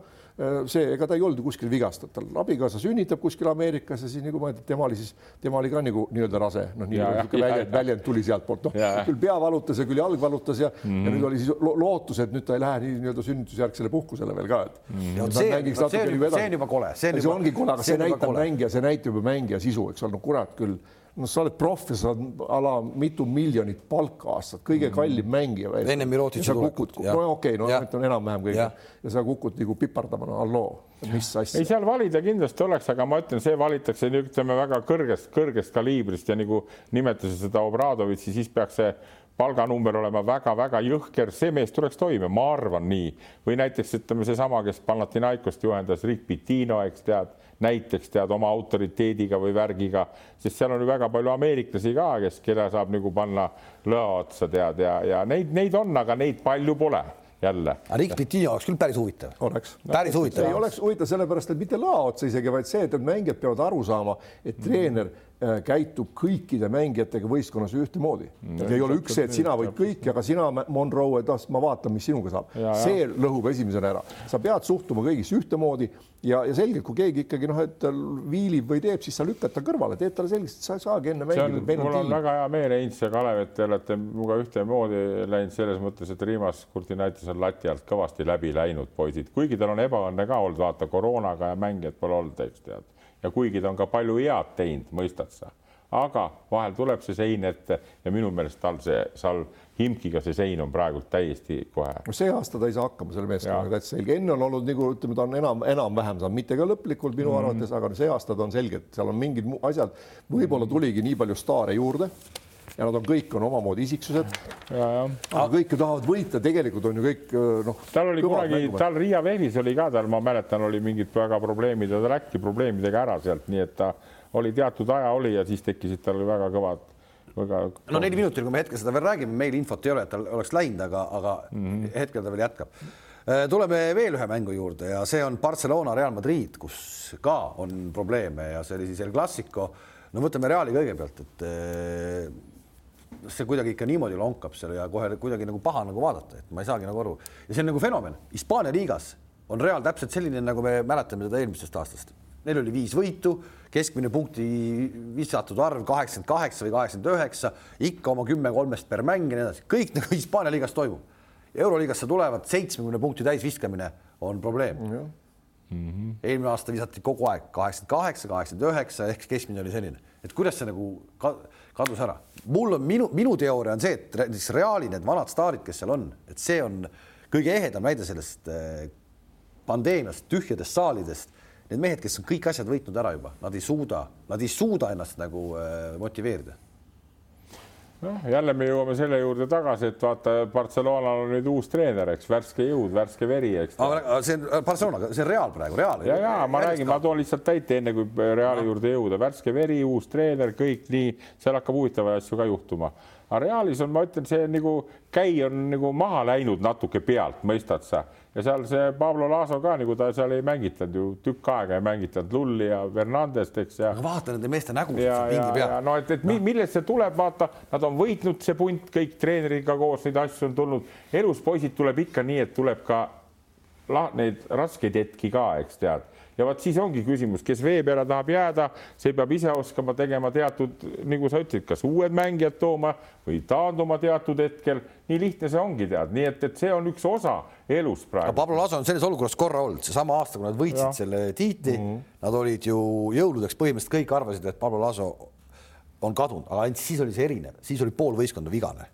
see, ega ta ei olnud ju kuskil vigastatud, tal abikaasa sünnitab kuskil Ameerikas ja siis nagu ma ütlen, tema oli siis, tema oli ka nagu nii-öelda rase, noh, nii nagu niisugune väljend, väljend tuli sealtpoolt, noh küll pea valutas ja küll jalg valutas ja mm, -hmm. ja nüüd oli siis lo lootus, et nüüd ta ei lähe nii nii-öelda sünnitusjärgsele puhkusele veel ka, et mm. -hmm. see, see, see on juba kole, see on juba, see ongi kole, aga see, see näitab mängija, see näitab juba mängija sisu, eks ole, no kurat küll noh, sa oled proff ja saad ala mitu miljonit palka aastas, kõige kallim mängija. enne Mirotitši tulekut. no okei okay,, no ütleme enam-vähem kõige ja. ja sa kukud nagu pipardama, no halloo, mis asja. ei, seal valida kindlasti oleks, aga ma ütlen, see valitakse ütleme väga kõrgest, kõrgest kaliibrist ja nagu nimetasid seda Obradovitši, siis peaks see palganumber olema väga-väga jõhker, see mees tuleks toime, ma arvan nii. või näiteks ütleme seesama, kes Panathinaikost juhendas, Rick Pitino, eks tead näiteks tead oma autoriteediga või värgiga, sest seal on ju väga palju ameeriklasi ka, kes, keda saab nagu panna lõa otsa tead ja, ja neid, neid on, aga neid palju pole jälle. aga Rick Pitino oleks küll päris huvitav. oleks. päris huvitav. ei oleks huvitav sellepärast, et mitte lõa otsa isegi, vaid see, et mängijad peavad aru saama, et treener mm Äh, käitub kõikide mängijatega võistkonnas ühtemoodi mm,. ei ole üks see, et sina võid kõik, aga sina, Monroe, et ah, ma vaatan, mis sinuga saab. see lõhub esimesena ära. sa pead suhtuma kõigisse ühtemoodi ja, ja selgelt, kui keegi ikkagi noh, et viilib või teeb, siis sa lükkad ta kõrvale, teed talle selgeks, et sa ei saagi enne mängida. mul on, on väga hea meel, Heinz ja Kalev, et te olete minuga ühtemoodi läinud selles mõttes, et Rimas Kurtinaitis on lati alt kõvasti läbi läinud, poisid, kuigi tal on ebaõnne ka olnud, vaata koroonaga ja mängijad pole olnud, eks tead ja kuigi ta on ka palju head teinud, mõistad sa, aga vahel tuleb see sein ette ja minu meelest tal see seal Himkiga see sein on praegult täiesti kohe. no see aasta ta ei saa hakkama selle meeskonnaga täitsa selge, enne on olnud nagu ütleme, ta on enam, enam-vähem saanud, mitte ka lõplikult minu mm -hmm. arvates, aga see aasta ta on selgelt, seal on mingid asjad, võib-olla tuligi nii palju staare juurde ja nad on kõik on omamoodi isiksused. aga kõik ju tahavad võita, tegelikult on ju kõik noh. tal oli kunagi, tal Riia Vehvis oli ka tal, ma mäletan, oli mingid väga probleemid ja ta läkki probleemidega ära sealt, nii et ta oli teatud aja oli ja siis tekkisid tal väga kõvad väga. no neli minutit, kui me hetkel seda veel räägime, meil infot ei ole, et tal oleks läinud, aga, aga mm -hmm. hetkel ta veel jätkab. Äh, tuleme veel ühe mängu juurde ja see on Barcelona Real Madrid, kus ka on probleeme ja see oli siis El Clasico. no võtame Reali kõigepealt, et äh, see kuidagi ikka niimoodi lonkab seal ja kohe kuidagi nagu paha nagu vaadata, et ma ei saagi nagu aru ja see on nagu fenomen. Hispaania liigas on Real täpselt selline, nagu me mäletame teda eelmisest aastast. Neil oli viis võitu, keskmine punkti visatud arv kaheksakümmend kaheksa või kaheksakümmend üheksa, ikka oma kümme kolmest per mäng ja nii edasi, kõik nagu Hispaania liigas toimub. euroliigasse tulevad seitsmekümne punkti täisviskamine on probleem mm. -hmm. Mm -hmm. eelmine aasta visati kogu aeg kaheksakümmend kaheksa, kaheksakümmend üheksa ehk keskmine oli selline, et kuidas see nagu ka kadus ära. mul on minu, minu teooria on see, et näiteks Reali need vanad staarid, kes seal on, et see on kõige ehedam näide sellest eh, pandeemiast, tühjadest saalidest. Need mehed, kes on kõik asjad võitnud ära juba, nad ei suuda, nad ei suuda ennast nagu eh, motiveerida noh, jälle me jõuame selle juurde tagasi, et vaata, Barcelonal on nüüd uus treener, eks, värske jõud, värske veri, eks. see on Barcelona, see on Real praegu, Real. ja, ja ma räägin, ma toon lihtsalt täite, enne kui Reali juurde jõuda, värske veri, uus treener, kõik nii, seal hakkab huvitavaid asju ka juhtuma. Aga Realis on, ma ütlen, see nagu käi on nagu maha läinud natuke pealt, mõistad sa ja seal see Pablo Laso ka nagu ta seal ei mängitanud ju tükk aega ei mängitanud Lulli ja Fernandest, eks ja. vaata nende meeste nägusid seal pingi peal. no et, et no. millest see tuleb, vaata, nad on võitnud see punt, kõik treeneriga koos neid asju on tulnud. elus poisid tuleb ikka nii, et tuleb ka la, neid raskeid hetki ka, eks tead ja vot siis ongi küsimus, kes vee peale tahab jääda, see peab ise oskama tegema teatud, nagu sa ütlesid, kas uued mängijad tooma või taanduma teatud hetkel. nii lihtne see ongi, tead, nii et, et see on üks osa elust praegu. Pablo Laso on selles olukorras korra olnud, seesama aasta, kui nad võitsid ja. selle tiitli mm, -hmm. nad olid ju jõuludeks põhimõtteliselt kõik arvasid, et Pablo Laso on kadunud, aga ainult siis oli see erinev, siis oli pool võistkonda vigane.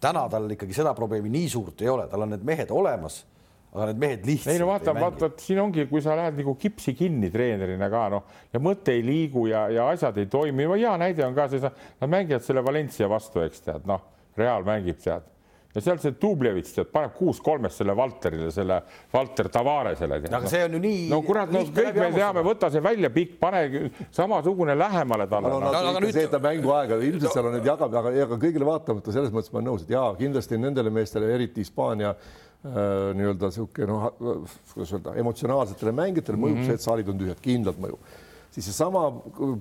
täna tal ikkagi seda probleemi nii suurt ei ole, tal on need mehed olemas aga need mehed lihtsalt ei no vaata, vaata, siin ongi, kui sa lähed nagu kipsi kinni treenerina ka noh ja mõte ei liigu ja, ja asjad ei toimi. hea näide on ka see, nad mängivad selle Valencia vastu, eks tead, noh, Real mängib tead ja seal see Dublevits tead paneb kuus kolmest selle Valterile, selle Valter Tavaresele. aga see on ju nii. no kurat, no kõik me teame, võta see välja pikk, pane samasugune lähemale talle no,. No, aga nüüd see, et ta mänguaega ilmselt seal on need jagab, aga, aga kõigile vaatamata selles mõttes ma olen nõus, et jaa, kindlasti nendele meestele, eriti Hispaania nii-öelda niisugune noh, kuidas öelda, emotsionaalsetele mängijatele mõjub mm -hmm. see, et saalid on tühjad, kindlalt mõjub siis seesama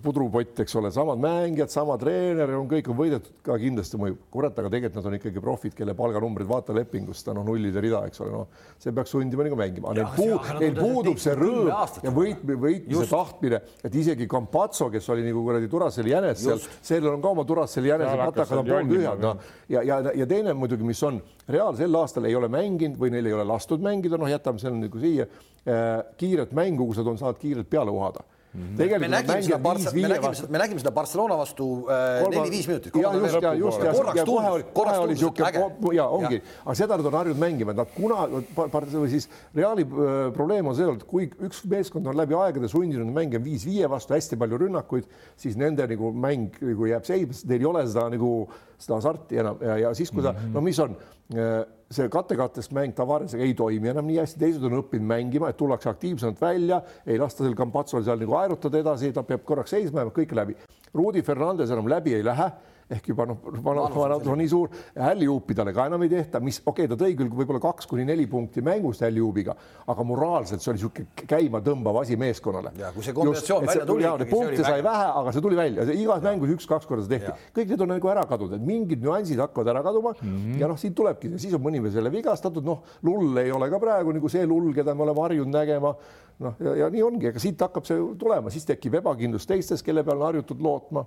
pudrupott, eks ole, samad mängijad, sama treener on kõik on võidetud ka kindlasti mõjub. kurat, aga tegelikult nad on ikkagi profid, kelle palganumbrid vaata lepingust on no, nullide rida, eks ole, noh, see peaks sundima nagu mängima, neil puud, neil puudub see rõõm ja võit, võitmise tahtmine, et isegi Campazzo, kes oli nagu kuradi Duracell jänes seal, sellel on ka oma Duracell jänes, matakad on pooltühjad, noh. ja, ja, ja teine muidugi, mis on Real sel aastal ei ole mänginud või neil ei ole lastud mängida, noh, jätame selle nagu siia äh, kiiret mängu, kus nad on saanud kiirelt peale uhada Mhm. tegelikult me nägime seda Barca, me nägime seda, me nägime seda Barcelona vastu äh, neli-viis minutit. ja just ja just ja, ja kohe oli, kohe oli niisugune ja ongi, aga seda nad on harjunud mängima, et nad kuna või siis Reali äh, probleem on see olnud, kui üks meeskond on läbi aegade sundinud mängima viis-viie vastu hästi palju rünnakuid, siis nende nagu mäng nagu jääb seisma, neil ei ole seda nagu seda hasarti enam ja, ja siis, kui ta mm, -hmm. no mis on äh, see kattekattest mäng Tavaresega ei toimi enam nii hästi, teised on õppinud mängima, et tullakse aktiivsemalt välja, ei lasta sel Campazzol seal nagu aerutada edasi, ta peab korraks seisma jääma, kõik läbi. Rudi Fernandes enam läbi ei lähe ehk juba noh, vanadus on nii suur, hällihuupi talle ka enam ei tehta, mis okei okay,, ta tõi küll võib-olla kaks kuni neli punkti mängust hällihuubiga, aga moraalselt see oli niisugune käimatõmbav asi meeskonnale. ja kui see kombinatsioon välja tuli. punkte sai vähe, aga see tuli välja, igas mängus üks-kaks korda see tehti, kõik need on nagu ära kadunud, et mingid nüansid hakkavad ära kaduma mm -hmm. ja noh, siit tulebki, siis on mõni veel selle vigastatud, noh, lull ei ole ka praegu nagu see lull, keda me oleme harjunud nägema. Noh, ja, ja nii ongi, ega siit hakkab see tulema, siis tekib ebakindlus teistes, kelle peale on harjutud lootma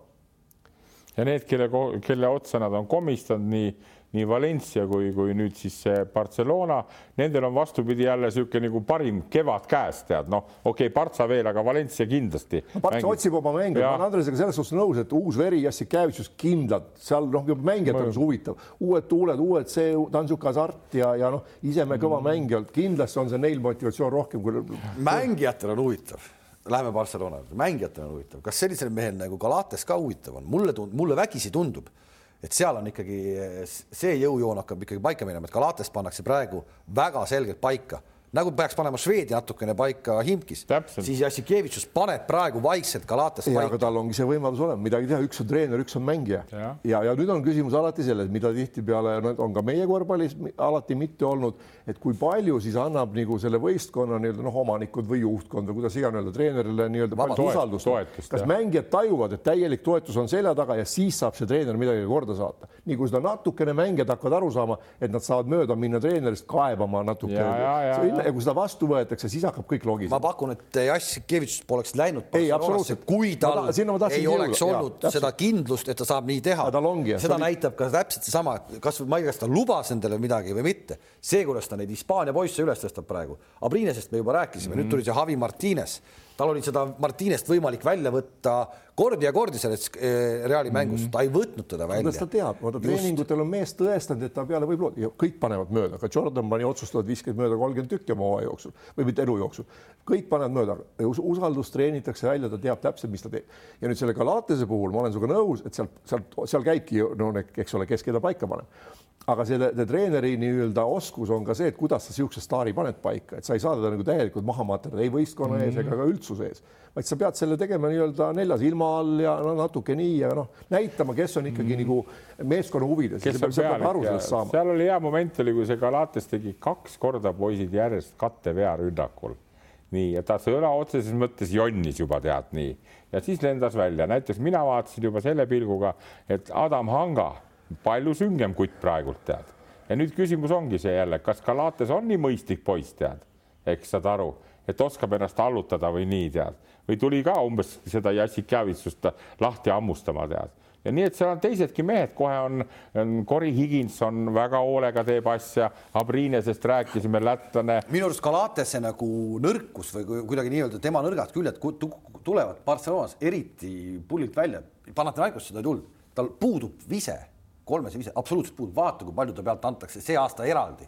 ja need, kelle, kelle otsa nad on komistanud, nii, nii Valencia kui, kui nüüd siis Barcelona, nendel on vastupidi jälle niisugune nagu parim kevad käes, tead, noh, okei okay,, Partsa veel, aga Valencia kindlasti no,. Partsa otsib oma mänge, ma olen Andresega selles suhtes nõus, et uus veri, Jassikevitšus kindlalt seal noh, mängijad on huvitav, uued tuuled, uued see, ta on niisugune hasart ja, ja noh, ise me kõva mm. mängija, kindlasti on see neil motivatsioon rohkem kui. mängijatel on huvitav Läheme Barcelona juurde, mängijatele on huvitav, kas sellisel mehel nagu Galates ka huvitav on, mulle tund-, mulle vägisi tundub, et seal on ikkagi see jõujoon hakkab ikkagi paika minema, et Galates pannakse praegu väga selgelt paika nagu peaks panema Šveedi natukene paika Himkis, siis Jassikevitšus paneb praegu vaikselt Galatast paika. aga tal ongi see võimalus olemas, midagi teha, üks on treener, üks on mängija ja, ja, ja nüüd on küsimus alati selles, mida tihtipeale on ka meie korvpallis alati mitte olnud, et kui palju siis annab nagu selle võistkonna nii-öelda noh, omanikud või juhtkond või kuidas iganes öelda treenerile nii-öelda usaldust. kas jah. mängijad tajuvad, et täielik toetus on selja taga ja siis saab see treener midagi korda saata. nii kui seda natukene mängijad hakkavad aru saama, et nad saavad mööda minna treenerist kaebama natuke ja kui seda vastu võetakse, siis hakkab kõik logisema. ma pakun, et Jassikevitš poleks läinud Barcelonasse, kui tal ma ta, ei oleks jõuda. olnud ja, seda kindlust, et ta saab nii teha. seda näitab ka täpselt seesama, et kas, ma ei tea, kas ta lubas endale midagi või mitte. see, kuidas ta neid Hispaania poisse üles tõstab praegu. Abrinesest me juba rääkisime mm, -hmm. nüüd tuli see Javi Martines tal oli seda Martinest võimalik välja võtta kordi ja kordi sellest eh, Reali mängust mm, -hmm. ta ei võtnud teda välja. kuidas ta teab, vaata treeningutel on mees tõestanud, et ta peale võib loota ja kõik panevad mööda, ka Jordan pani otsustavalt viiskümmend mööda kolmkümmend tükki oma hooaja jooksul. Või mitte elu jooksul, kõik panevad mööda, usaldus treenitakse välja, ta teab täpselt, mis ta teeb. ja nüüd selle Galatese puhul ma olen sinuga nõus, et sealt, sealt, seal käibki no eks ole, kes keda paika paneb. Aga selle treeneri nii-öelda oskus on ka see, et kuidas sa niisuguse staari paned paika, et sa ei saa teda nagu täielikult maha materdada ei võistkonna ees mm -hmm. ega ka üldsuse ees, vaid sa pead selle tegema nii-öelda neljas ilma all ja no natuke nii ja noh, näitama, kes on ikkagi mm nagu meeskonna huvides. seal oli hea moment oli, kui see Galates tegi kaks korda poisid järjest kattevea rünnakul nii, ja ta sõna otseses mõttes jonnis juba tead nii. Ja siis lendas välja, näiteks mina vaatasin juba selle pilguga, et Adam Hanga palju süngem kutt praegult tead. ja nüüd küsimus ongi see jälle, kas Galates on nii mõistlik poiss, tead, eks saad aru, et oskab ennast allutada või nii tead, või tuli ka umbes seda Jassikjavitsust lahti hammustama tead ja nii, et seal on teisedki mehed, kohe on, on Cory Higins on väga hoolega teeb asja, Abrinesest rääkisime, lätlane. minu arust Galatese nagu nõrkus või kuidagi nii-öelda tema nõrgad küljed tulevad Barcelonas eriti pullilt välja. Panathinaikos seda ei tulnud, tal puudub vise kolmes viis absoluutselt puudub, vaata, kui palju ta pealt antakse see aasta eraldi.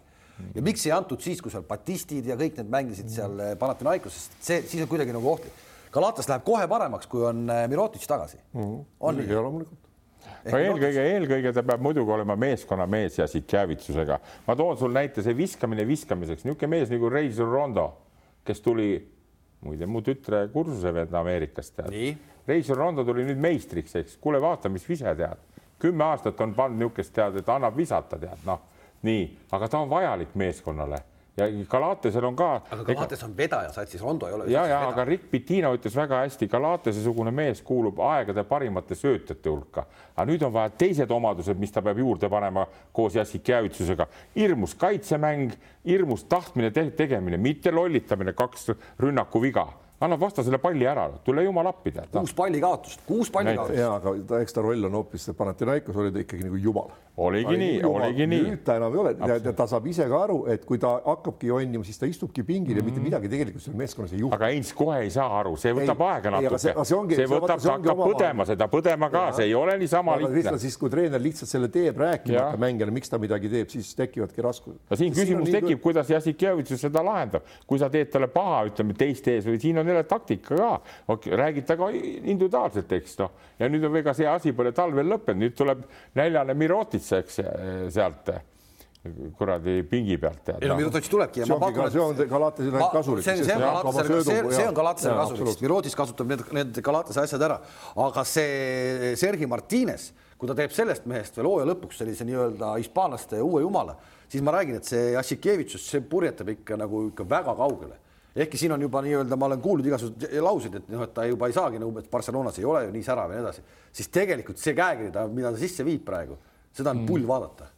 Ja miks ei antud siis, kui seal Batistid ja kõik need mängisid seal eh, Panathinaikoses, see siis on kuidagi nagu ohtlik. Galatas läheb kohe paremaks, kui on eh, Mirotic tagasi mm. -hmm. on nii? loomulikult no eelkõige, eelkõige ta peab muidugi olema meeskonnamees ja Sikjävitsusega. ma toon sul näite, see viskamine viskamiseks, niisugune mees nagu Reisur Rondo, kes tuli muide mu tütre kursusevend Ameerikast tead. Reisur Rondo tuli nüüd meistriks, eks, kuule, vaata, mis vise tead, kümme aastat on pannud niisugust tead, et annab visata, tead, noh, nii, aga ta on vajalik meeskonnale ja Galatesel on ka. aga Galates on vedaja satsis, Rondo ei ole. ja, ja aga Rick Pitino ütles väga hästi, Galatese-sugune mees kuulub aegade parimate söötjate hulka, aga nüüd on vaja teised omadused, mis ta peab juurde panema koos Jassik Jäävitsusega. hirmus kaitsemäng, hirmus tahtmine te, tegemine, mitte lollitamine, kaks rünnakuviga annab vastasele palli ära, tule jumal appi tead. kuus palli kaotust, kuus palli kaotust. ja, aga ta, eks ta roll on hoopis, Panathinaikos oli ta ikkagi nagu jumal oligi nii, oligi nii. nüüd ta enam ei ole, ta saab ise ka aru, et kui ta hakkabki jonnima, siis ta istubki pingil mm -hmm. ja mitte mhm. midagi tegelikult seal meeskonnas ei juhtu. aga Heinz kohe ei saa aru, see võtab ei, aega natuke. see, see, ongi, see võtab, ta hakkab põdema seda, põdema ka, see ei ole niisama lihtne. siis kui treener lihtsalt selle teeb rääkimata mängijale, miks ta midagi teeb, siis tekivadki raskused. no siin küsimus tekib, kuidas Jassikjevitš seda lahendab, kui sa teed talle paha, ütleme teist ees või siin on jälle taktika ka, räägid temaga individuaalselt, eks noh, ja nüüd on ega see asi pole talvel lõppenud, nüüd tuleb näljane Mirotitsa, eks sealt kuradi pingi pealt. ei no Mirotic tulebki ja ma pakun, et see on Galatesele kasulik. see, see on Galatesele, see, see on Galatesele kasulik, Mirotic kasutab need, need Galatese asjad ära, aga see Sergei Martines, kui ta teeb sellest mehest veel hooaja lõpuks sellise nii-öelda hispaanlaste uue jumala, siis ma räägin, et see Jassikevitšus, see purjetab ikka nagu ikka väga kaugele ehkki siin on juba nii-öelda, ma olen kuulnud igasuguseid lauseid, et noh, et ta juba ei saagi nagu, et Barcelonas ei ole ju nii särav ja nii edasi, siis tegelikult see käekiri, mida ta sisse viib praegu seda on pull vaadata.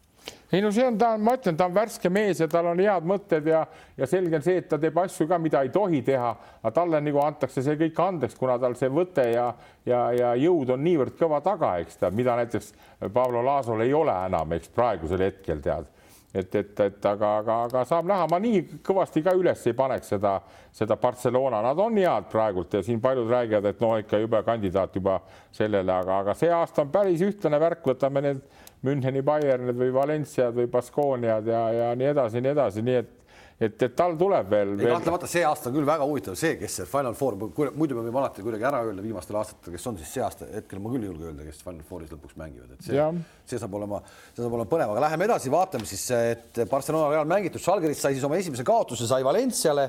Ei no see on, ta on, ma ütlen, ta on värske mees ja tal on head mõtted ja, ja selge on see, et ta teeb asju ka, mida ei tohi teha, aga talle nagu antakse see kõik andeks, kuna tal see võte ja, ja, ja jõud on niivõrd kõva taga, eks ta, mida näiteks Pablo Laasol ei ole enam, eks praegusel hetkel tead et, et, et aga, aga, aga saab näha, ma nii kõvasti ka üles ei paneks seda, seda Barcelona, nad on head praegult ja siin paljud räägivad, et no ikka jube kandidaat juba sellele, aga, aga see aasta on päris ühtlane värk, võtame need Müncheni Bayernid või Valenciad või Baskooniad ja, ja nii edasi, nii edasi, nii et et, et tal tuleb veel, kahtlemata see aasta on küll väga huvitav, see, kes see Final Four, muidu me võime alati kuidagi ära öelda viimastel aastatel, kes on siis see aasta, hetkel ma küll ei julge öelda, kes Final Fouris lõpuks mängivad, et see, see saab olema, see saab olema põnev, aga läheme edasi, vaatame siis, et Barcelona Real mängitud, Žalgiris sai siis oma esimese kaotuse, sai Valenciale.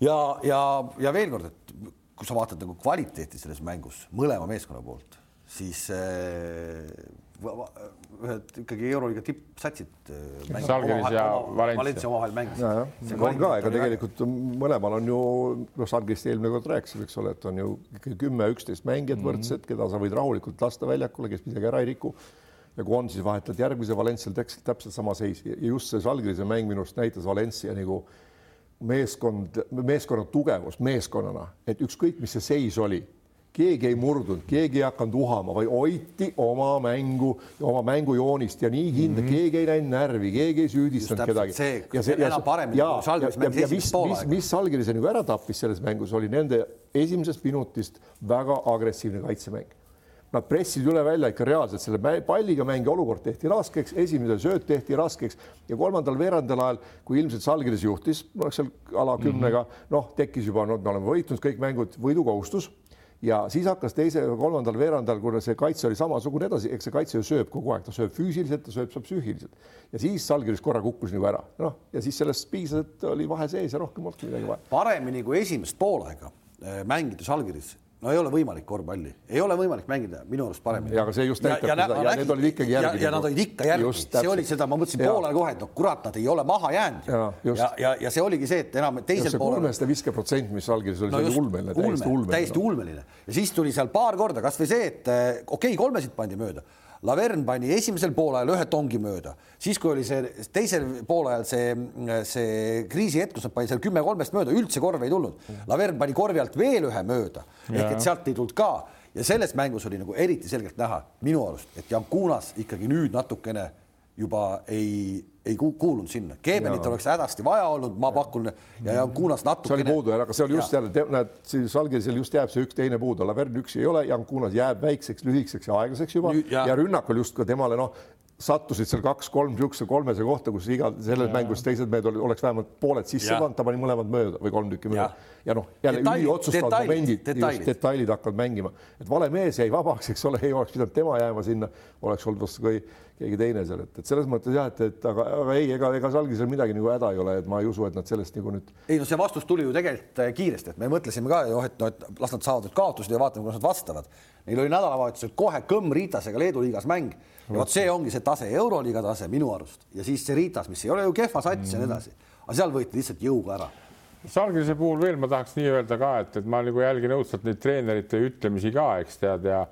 ja, ja, ja veel kord, et kui sa vaatad nagu kvaliteeti selles mängus mõlema meeskonna poolt, siis ühed ikkagi euroliiga tippsatsid. Äh, Salgeris ja Valencia omavahel mängisid. on ka, ega tegelikult mõlemal on ju, noh, Salgerist eelmine kord rääkisime, eks ole, et on ju ikkagi kümme, üksteist mängijat mm -hmm. võrdsed, keda sa võid rahulikult lasta väljakule, kes midagi ära ei riku. ja kui on, siis vahetad järgmise Valencial täpselt, täpselt sama seis ja just see Salgerise mäng minu arust näitas Valencia nagu meeskond, meeskonna tugevust meeskonnana, et ükskõik, mis see seis oli keegi ei murdunud, keegi ei hakanud uhama, vaid hoiti oma mängu, oma mängujoonist ja nii kindla mm, -hmm. keegi ei läinud närvi, keegi ei süüdistanud kedagi. ja see, ja, ja, ja, ja mis, mis, mis Salgirise nagu ära tappis selles mängus, oli nende esimesest minutist väga agressiivne kaitsemäng. Nad pressisid üle välja ikka reaalselt selle palliga mängi olukord tehti raskeks, esimene sööt tehti raskeks ja kolmandal veerandal ajal, kui ilmselt Salgiris juhtis, noh, seal ala kümnega mm -hmm., noh, tekkis juba, no me oleme võitnud kõik mängud, võidukohustus ja siis hakkas teise kolmandal veerandal, kuna see kaitse oli samasugune edasi, eks see kaitse ju sööb kogu aeg, ta sööb füüsiliselt, ta sööb, sööb psüühiliselt. Ja siis Salgiris korra kukkus nagu ära, noh ja siis sellest piisas, et oli vahe sees ja rohkem polnudki midagi vaja. paremini kui esimest poolaega eh, mängida Salgiris no ei ole võimalik korvpalli, ei ole võimalik mängida minu arust paremini. ja aga see just näitab ja, ja, ja, ja need olid ikkagi järgi. ja, ja nad olid ikka järgi, see oli seda, ma mõtlesin poolel kohe, et no kurat, nad ei ole maha jäänud. ja, ja, ja, ja see oligi see, et enam teisel poolel. kolmeste viskeprotsent, mis algis oli no, ulmeline, täiesti ulmeline. täiesti ulmeline ja siis tuli seal paar korda kasvõi see, et eh, okei okay,, kolmesid pandi mööda Lavern pani esimesel poolajal ühe tongi mööda, siis kui oli see teisel poolajal see, see kriisihetk, kus nad panid seal kümme kolmest mööda, üldse korvi ei tulnud. Lavern pani korvi alt veel ühe mööda ehk et sealt ei tulnud ka. Ja selles mängus oli nagu eriti selgelt näha minu arust, et Jankunas ikkagi nüüd natukene juba ei, ei kuulunud sinna. Keebenit oleks hädasti vaja olnud, ma pakun ja, ja Kunas natukene. see oli puudu, aga see oli just jälle, näed, siis Salgirisel just jääb see üks teine puudu, Lavern üksi ei ole, Jan Kunas jääb väikseks, lühikeseks ja aeglaseks juba. Nüüd, ja, ja rünnakul just ka temale noh, sattusid seal kaks-kolm niisuguse kolmese kohta, kus iga selles ja. mängus teised mehed oleks vähemalt pooled sisse pannud, ta pani mõlemad mööda või kolm tükki mööda. ja noh, jälle üliotsustavad momendid, just detailid. hakkavad mängima, et vale mees jäi vabaks, eks ole, ei oleks pidanud tema jääma sinna, oleks olnud vast kui keegi teine seal, et, et selles mõttes jah, et, et aga, aga ei, ega, ega Salgisel midagi nagu häda ei ole, et ma ei usu, et nad sellest nagu nüüd. ei no see vastus tuli ju tegelikult äh, kiiresti, et me mõtlesime ka ju, et noh, et las nad saavad nüüd kaotused ja vaatame, kuidas nad vastavad. Neil oli nädalavahetusel kohe Kõmm Ritasega Leedu liigas mäng ja vot see ongi see tase, euroliiga tase minu arust ja siis see Ritas, mis ei ole ju kehva sats mm. ja nii edasi, aga seal võeti lihtsalt jõuga ära Salgrise puhul veel ma tahaks nii öelda ka, et, et ma nagu jälgin õudselt neid treenerite ütlemisi ka, eks tead ja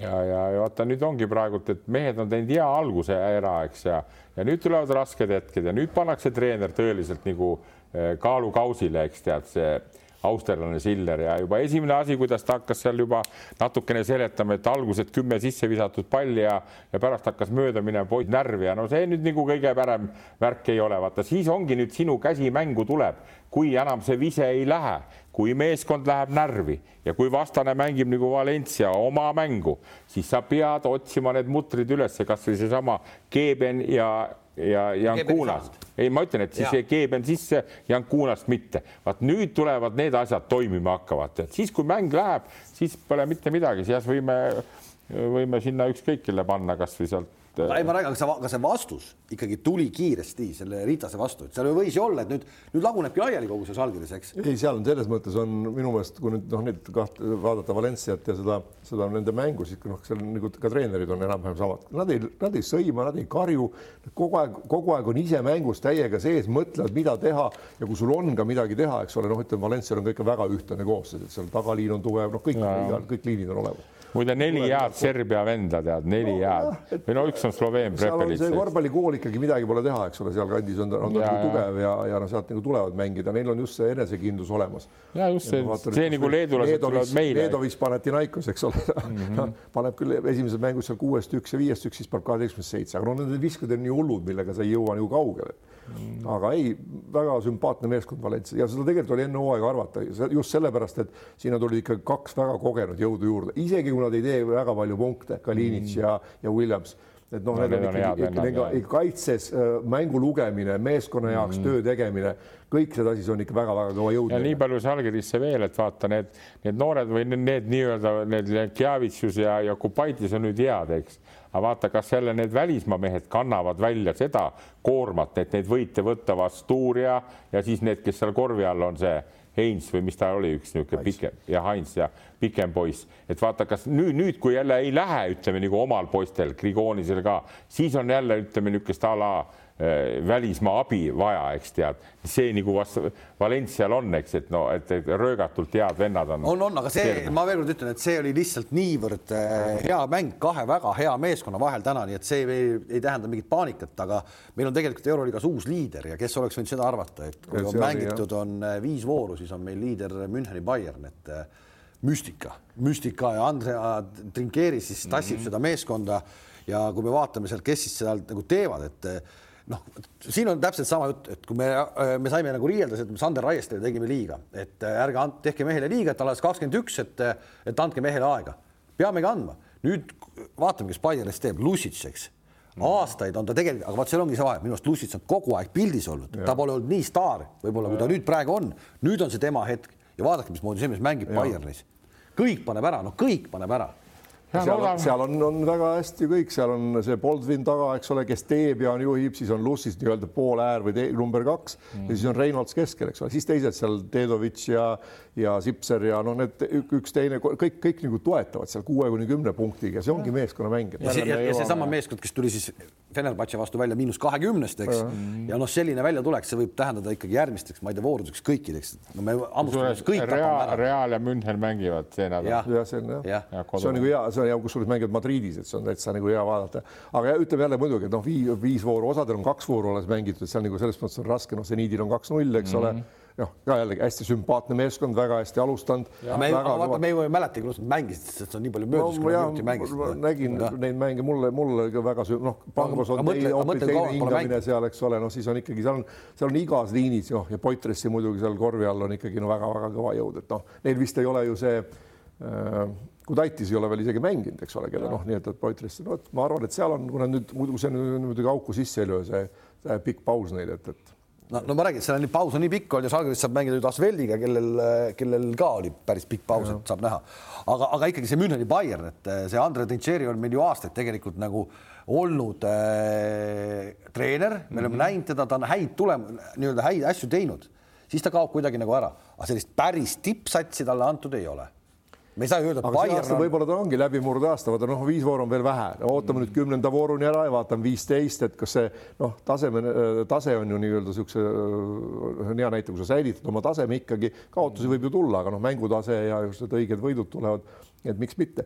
ja, ja, vaata nüüd ongi praegult, et mehed on teinud hea alguse ära, eks ja, ja nüüd tulevad rasked hetked ja nüüd pannakse treener tõeliselt nagu eh, kaalukausile, eks tead, see austerlane Siller. Ja juba esimene asi, kuidas ta hakkas seal juba natukene seletama, et alguses kümme sisse visatud palli ja, ja pärast hakkas mööda minema poiss närvi ja no see nüüd nagu kõige parem värk ei ole, vaata siis ongi nüüd sinu käsi mängu tuleb, kui enam see vise ei lähe, kui meeskond läheb närvi ja kui vastane mängib nagu Valencia oma mängu, siis sa pead otsima need mutrid üles, kasvõi seesama Keeben ja ja Jankunast. ei, ma ütlen, et siis Keeben sisse, Jankunast mitte. vaat nüüd tulevad need asjad toimima hakkavad, et siis, kui mäng läheb, siis pole mitte midagi, siis võime, võime sinna ükskõik kelle panna, kasvõi sealt ei, ma räägin, aga see, aga see vastus ikkagi tuli kiiresti selle Ritase vastu, et seal võis ju olla, et nüüd, nüüd lagunebki laiali kogu see Žalgiris, eks. ei, seal on selles mõttes on minu meelest, kui nüüd noh, neid kahte vaadata Valenciat ja seda, seda nende mängu, siis noh, seal nagu ka treenerid on enam-vähem samad, nad ei, nad ei sõima, nad ei karju, kogu aeg, kogu aeg on ise mängus täiega sees, mõtlevad, mida teha. Ja kui sul on ka midagi teha, eks ole, noh, ütleme Valencial on ka ikka väga ühtlane koosseis, et seal tagaliin on tugev, noh, kõik, kõik liinid on olemas muide neli head Serbia venda tead, neli head. või no üks on Sloveen Prepelits. see korvpallikool ikkagi midagi pole teha, eks ole, sealkandis on ta, on ta nagu tugev ja, ja noh, sealt nagu tulevad mängida, neil on just see enesekindlus olemas. ja just see, see nagu leedulased tulevad meile. Leedovis Panathinaikos, eks ole. Mm, -hmm. paneb küll esimeses mängus seal kuuest üks ja viiest üks, siis paneb kaheteistkümnest seitse, aga no need viskad on nii hullud, millega sa ei jõua nagu kaugele. Mm.. aga ei, väga sümpaatne meeskond Valencia. Ja seda tegelikult oli enne hooaega arvata. Just sellepärast, et sinna tulid ikka kaks väga kogenud jõudu juurde, isegi kui nad ei tee väga palju punkte, Kalinitš mm. ja, ja Williams et noh no,, need on ikkagi, ikkagi kaitses äh, mängu lugemine, meeskonna jaoks mm. töö tegemine, kõik see asi on ikka väga-väga kõva jõud. ja nii palju Žalgirisse veel, et vaata need, need noored või need, need nii-öelda need Kjavitsus ja, ja Kupaitis on nüüd head, eks, aga vaata, kas jälle need välismaa mehed kannavad välja seda koormat, et neid võite võtta Vastuuria ja siis need, kes seal korvi all on see Heinz või mis ta oli, üks niisugune pikem ja Heinz ja pikem poiss, et vaata, kas nüüd, nüüd, kui jälle ei lähe, ütleme nagu omal poistel, Grigonisel ka, siis on jälle ütleme niisugust a la välismaa abi vaja, eks tead, see nagu vastu Valencial on, eks, et no, et röögatult head vennad on. on, on, aga see, ma veel kord ütlen, et see oli lihtsalt niivõrd äh, hea mäng kahe väga hea meeskonna vahel täna, nii et see ei, ei tähenda mingit paanikat, aga meil on tegelikult Euroliigas uus liider ja kes oleks võinud seda arvata, et kui on mängitud, on äh, viis vooru, siis on meil liider Müncheni Bayern, et müstika, müstika ja Andrea Trinkeeri siis tassib mm -hmm. seda meeskonda ja kui me vaatame sealt, kes siis seal nagu teevad, et noh, siin on täpselt sama jutt, et kui me, me saime nagu riieldas, et Sander Raiestele tegime liiga, et äh, ärge tehke mehele liiga, et ta alles kakskümmend üks, et, et andke mehele aega. peamegi andma. nüüd vaatame, kes Bayernis teeb, Lussits, eks. Aastaid on ta tegelikult, aga vot seal ongi see vahe, minu arust Lussits on kogu aeg pildis olnud, ta pole olnud nii staar, võib-olla kui ta nüüd praegu on, nüüd on see tema hetk. Ja vaadake, mismoodi see mees mängib Bayernis. kõik paneb ära, no kõik paneb ära seal, on, seal on, on väga hästi kõik, seal on see Boldvin taga, eks ole, kes teeb ja on juhib, siis on Lussis nii-öelda pool äär või number kaks. Mm. ja siis on Reinolds keskel, eks ole, siis teised seal Dedovitš ja ja Sipser ja noh, need üks teine kõik, kõik nagu toetavad seal kuue kuni kümne punktiga, see ongi meeskonnamäng. ja, see, ja, ja seesama meeskond, kes tuli siis Fenerbahce vastu välja miinus kahekümnest, eks ja, ja noh, selline väljatulek, see võib tähendada ikkagi järgmisteks, ma ei tea, voorudeks kõikideks. no me hammustame kõik Real, Real ja München mängivad see nädal. jah, see on jah, see on nagu hea, see on hea, kusjuures mängivad Madridis, et see on täitsa nagu hea vaadata. aga ütleme jälle muidugi, et noh, viis, viis vooru, osadel on kaks vooru alles mängitud, seal nagu selles mõttes on raske, noh, seniidil on kaks-null, eks mm -hmm. ole noh, ka jällegi hästi sümpaatne meeskond, väga hästi alustanud. me ei, vaata, me ei mäletagi, kuidas nad mängisid, sest see on nii palju möödas no,, kui nad minuti mängisid. ma nägin ja. neid mänge, mulle, mulle ka väga süü-, noh, Pangos on teine, hoopis teine hingamine seal, eks ole, noh, siis on ikkagi seal on, seal on igas liinis, noh, ja Poitressi muidugi seal korvi all on ikkagi no väga-väga kõva jõud, et noh, neil vist ei ole ju see Kudaitis ei ole veel isegi mänginud, eks ole, keda noh, nii et, et Poitris, no vot ma arvan, et seal on, kuna nüüd muidu see on muidugi auku sisse ei löö, see, see pikk paus neil, et, et no, no ma räägin, seal on nii paus on nii pikk olnud ja Žalgiris saab mängida nüüd Asveldiga, kellel, kellel ka oli päris pikk paus, et saab näha. aga, aga ikkagi see Müncheni Bayern, et eh, see Andre Tintšeri on meil ju aastaid tegelikult nagu olnud äh, treener, me oleme mm -hmm. näinud teda, ta on häid tulem-, nii-öelda häid asju teinud, siis ta kaob kuidagi nagu ära, aga sellist päris tippsatsi talle antud ei ole me ei saa ju öelda, aasta on... võib-olla ta ongi läbimurdeaasta, vaata noh, viis vooru on veel vähe, ootame mm. nüüd kümnenda vooruni ära ja vaatame viisteist, et kas see noh, taseme, tase on ju nii-öelda niisuguse hea näite, kui sa säilitad oma taseme ikkagi, kaotusi võib ju tulla, aga noh, mängutase ja just need õiged võidud tulevad, et miks mitte.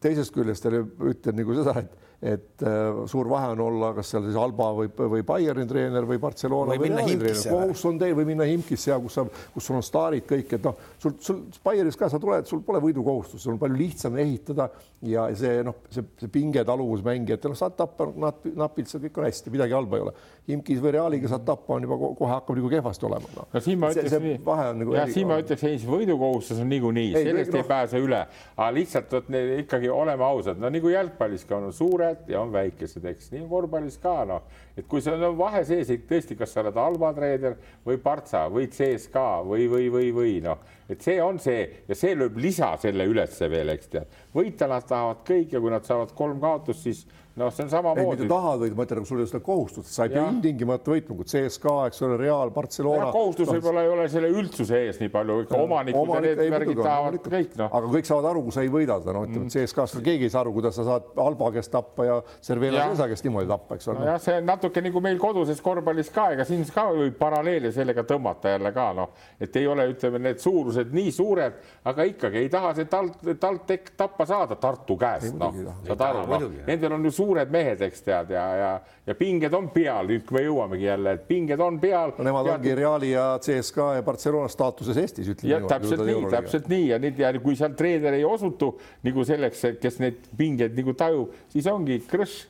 teisest küljest ütlen nagu seda, et et äh, suur vahe on olla, kas seal siis Alba või, või Bayerni treener või Barcelona või, või minna Himkisse. kohus on teil või minna Himkisse ja kus sa, kus sul on staarid kõik, et noh, sul, sul Bayeris ka sa tuled, sul pole võidukohustust, sul on palju lihtsam ehitada ja see noh, see, see pinge taluvusmängijatele noh, saad tappa napi, napilt, see kõik on hästi, midagi halba ei ole. Himkis või Realiga saad tappa, on juba kohe hakkab nagu kehvasti olema no.. no siin ma ütleks nii, nagu jah, siin ma ütleks, ei, see võidukohustus on niikuinii, sellest ei, no, ei pääse üle, aga lihtsalt vot ikkagi oleme ausad, no nagu jalgpalliski on suured suured ja on väikesed, eks. Nii korvpallis ka noh, et kui seal on vahe sees, tõesti, kas sa oled Alba treener või Partsa või CSKA või, või, või, või noh, et see on see ja see lööb lisa selle ülesse veel, eks tead, võita nad tahavad kõik ja kui nad saavad kolm kaotust, siis noh, see on samamoodi. tahad võita, ma ütlen, sul ei ole seda kohustust, sa ei pea ilmtingimata võitma, kui CSKA, eks ole, Real, Barcelona. kohustus no, võib-olla ei ole selle üldsuse ees nii palju, ikka omanikud Omanik, ja need värgid tahavad kõik noh. aga kõik saavad aru, kui sa ei võida seda, no ütleme mm. CSKA-st keegi ei saa aru, kuidas sa saad Alba käest tappa ja Cervena Cesa käest niimoodi tappa, eks ole no,. jah, see on natuke nagu meil koduses korvpallis ka, ega siin ka võib paralleele sellega tõmmata jälle ka noh, et ei ole, ütleme, need suurused nii suured, aga ikkagi ei taha see talt, TalTech tappa saada Tartu käest, noh, saad aru, noh, nendel on ju suured mehed, eks tead ja, ja, ja pinged on peal, nüüd kui me jõuamegi jälle, et pinged on peal. no nemad ongi Reali ja CSKA ja Barcelona staatuses Eestis, ütleme. täpselt nii, täpselt nii. Ja nüüd ja kui seal treener ei osutu nagu selleks, kes neid pingeid nagu tajub, siis ongi krõš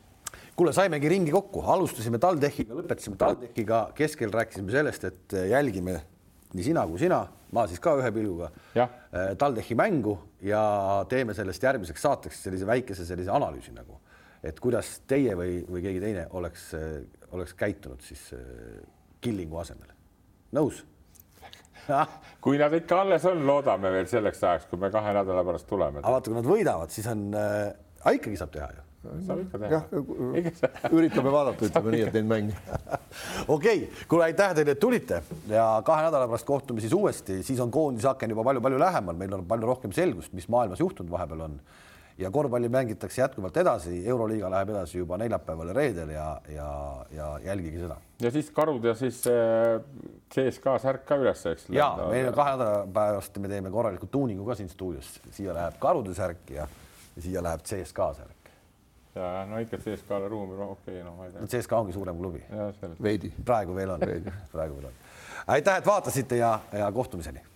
kuule, saimegi ringi kokku, alustasime TalTechiga, lõpetasime TalTechiga, keskel rääkisime sellest, et jälgime nii sina kui sina, ma siis ka ühe pilguga TalTechi mängu ja teeme sellest järgmiseks saateks sellise väikese sellise analüüsi nagu et kuidas teie või, või keegi teine oleks, oleks käitunud siis äh, Killingu asemel. nõus? kui nad ikka alles on, loodame veel selleks ajaks, kui me kahe nädala pärast tuleme. aga vaata, kui nad võidavad, siis on äh,, ikkagi saab teha ju saab ikka teha. jah, üritame vaadata, ütleme nii, et neid mänge. okei okay., kuule, aitäh teile, et tulite ja kahe nädala pärast kohtume siis uuesti, siis on koondisaken juba palju-palju lähemal, meil on palju rohkem selgust, mis maailmas juhtunud vahepeal on ja korvpalli mängitakse jätkuvalt edasi, Euroliiga läheb edasi juba neljapäeval ja reedel ja, ja, ja jälgige seda. ja siis karud ja siis äh, CSKA särk ka üles, eks. ja meil kahe nädala pärast me teeme korraliku tuuningu ka siin stuudios, siia läheb karude särk ja, ja siia läheb CSKA särk. Ja no ikka CSKA-le ruumi, okei okay,, no ma ei tea. CSKA ongi suurem klubi. veidi. praegu veel on, praegu veel on. aitäh, et vaatasite ja, ja kohtumiseni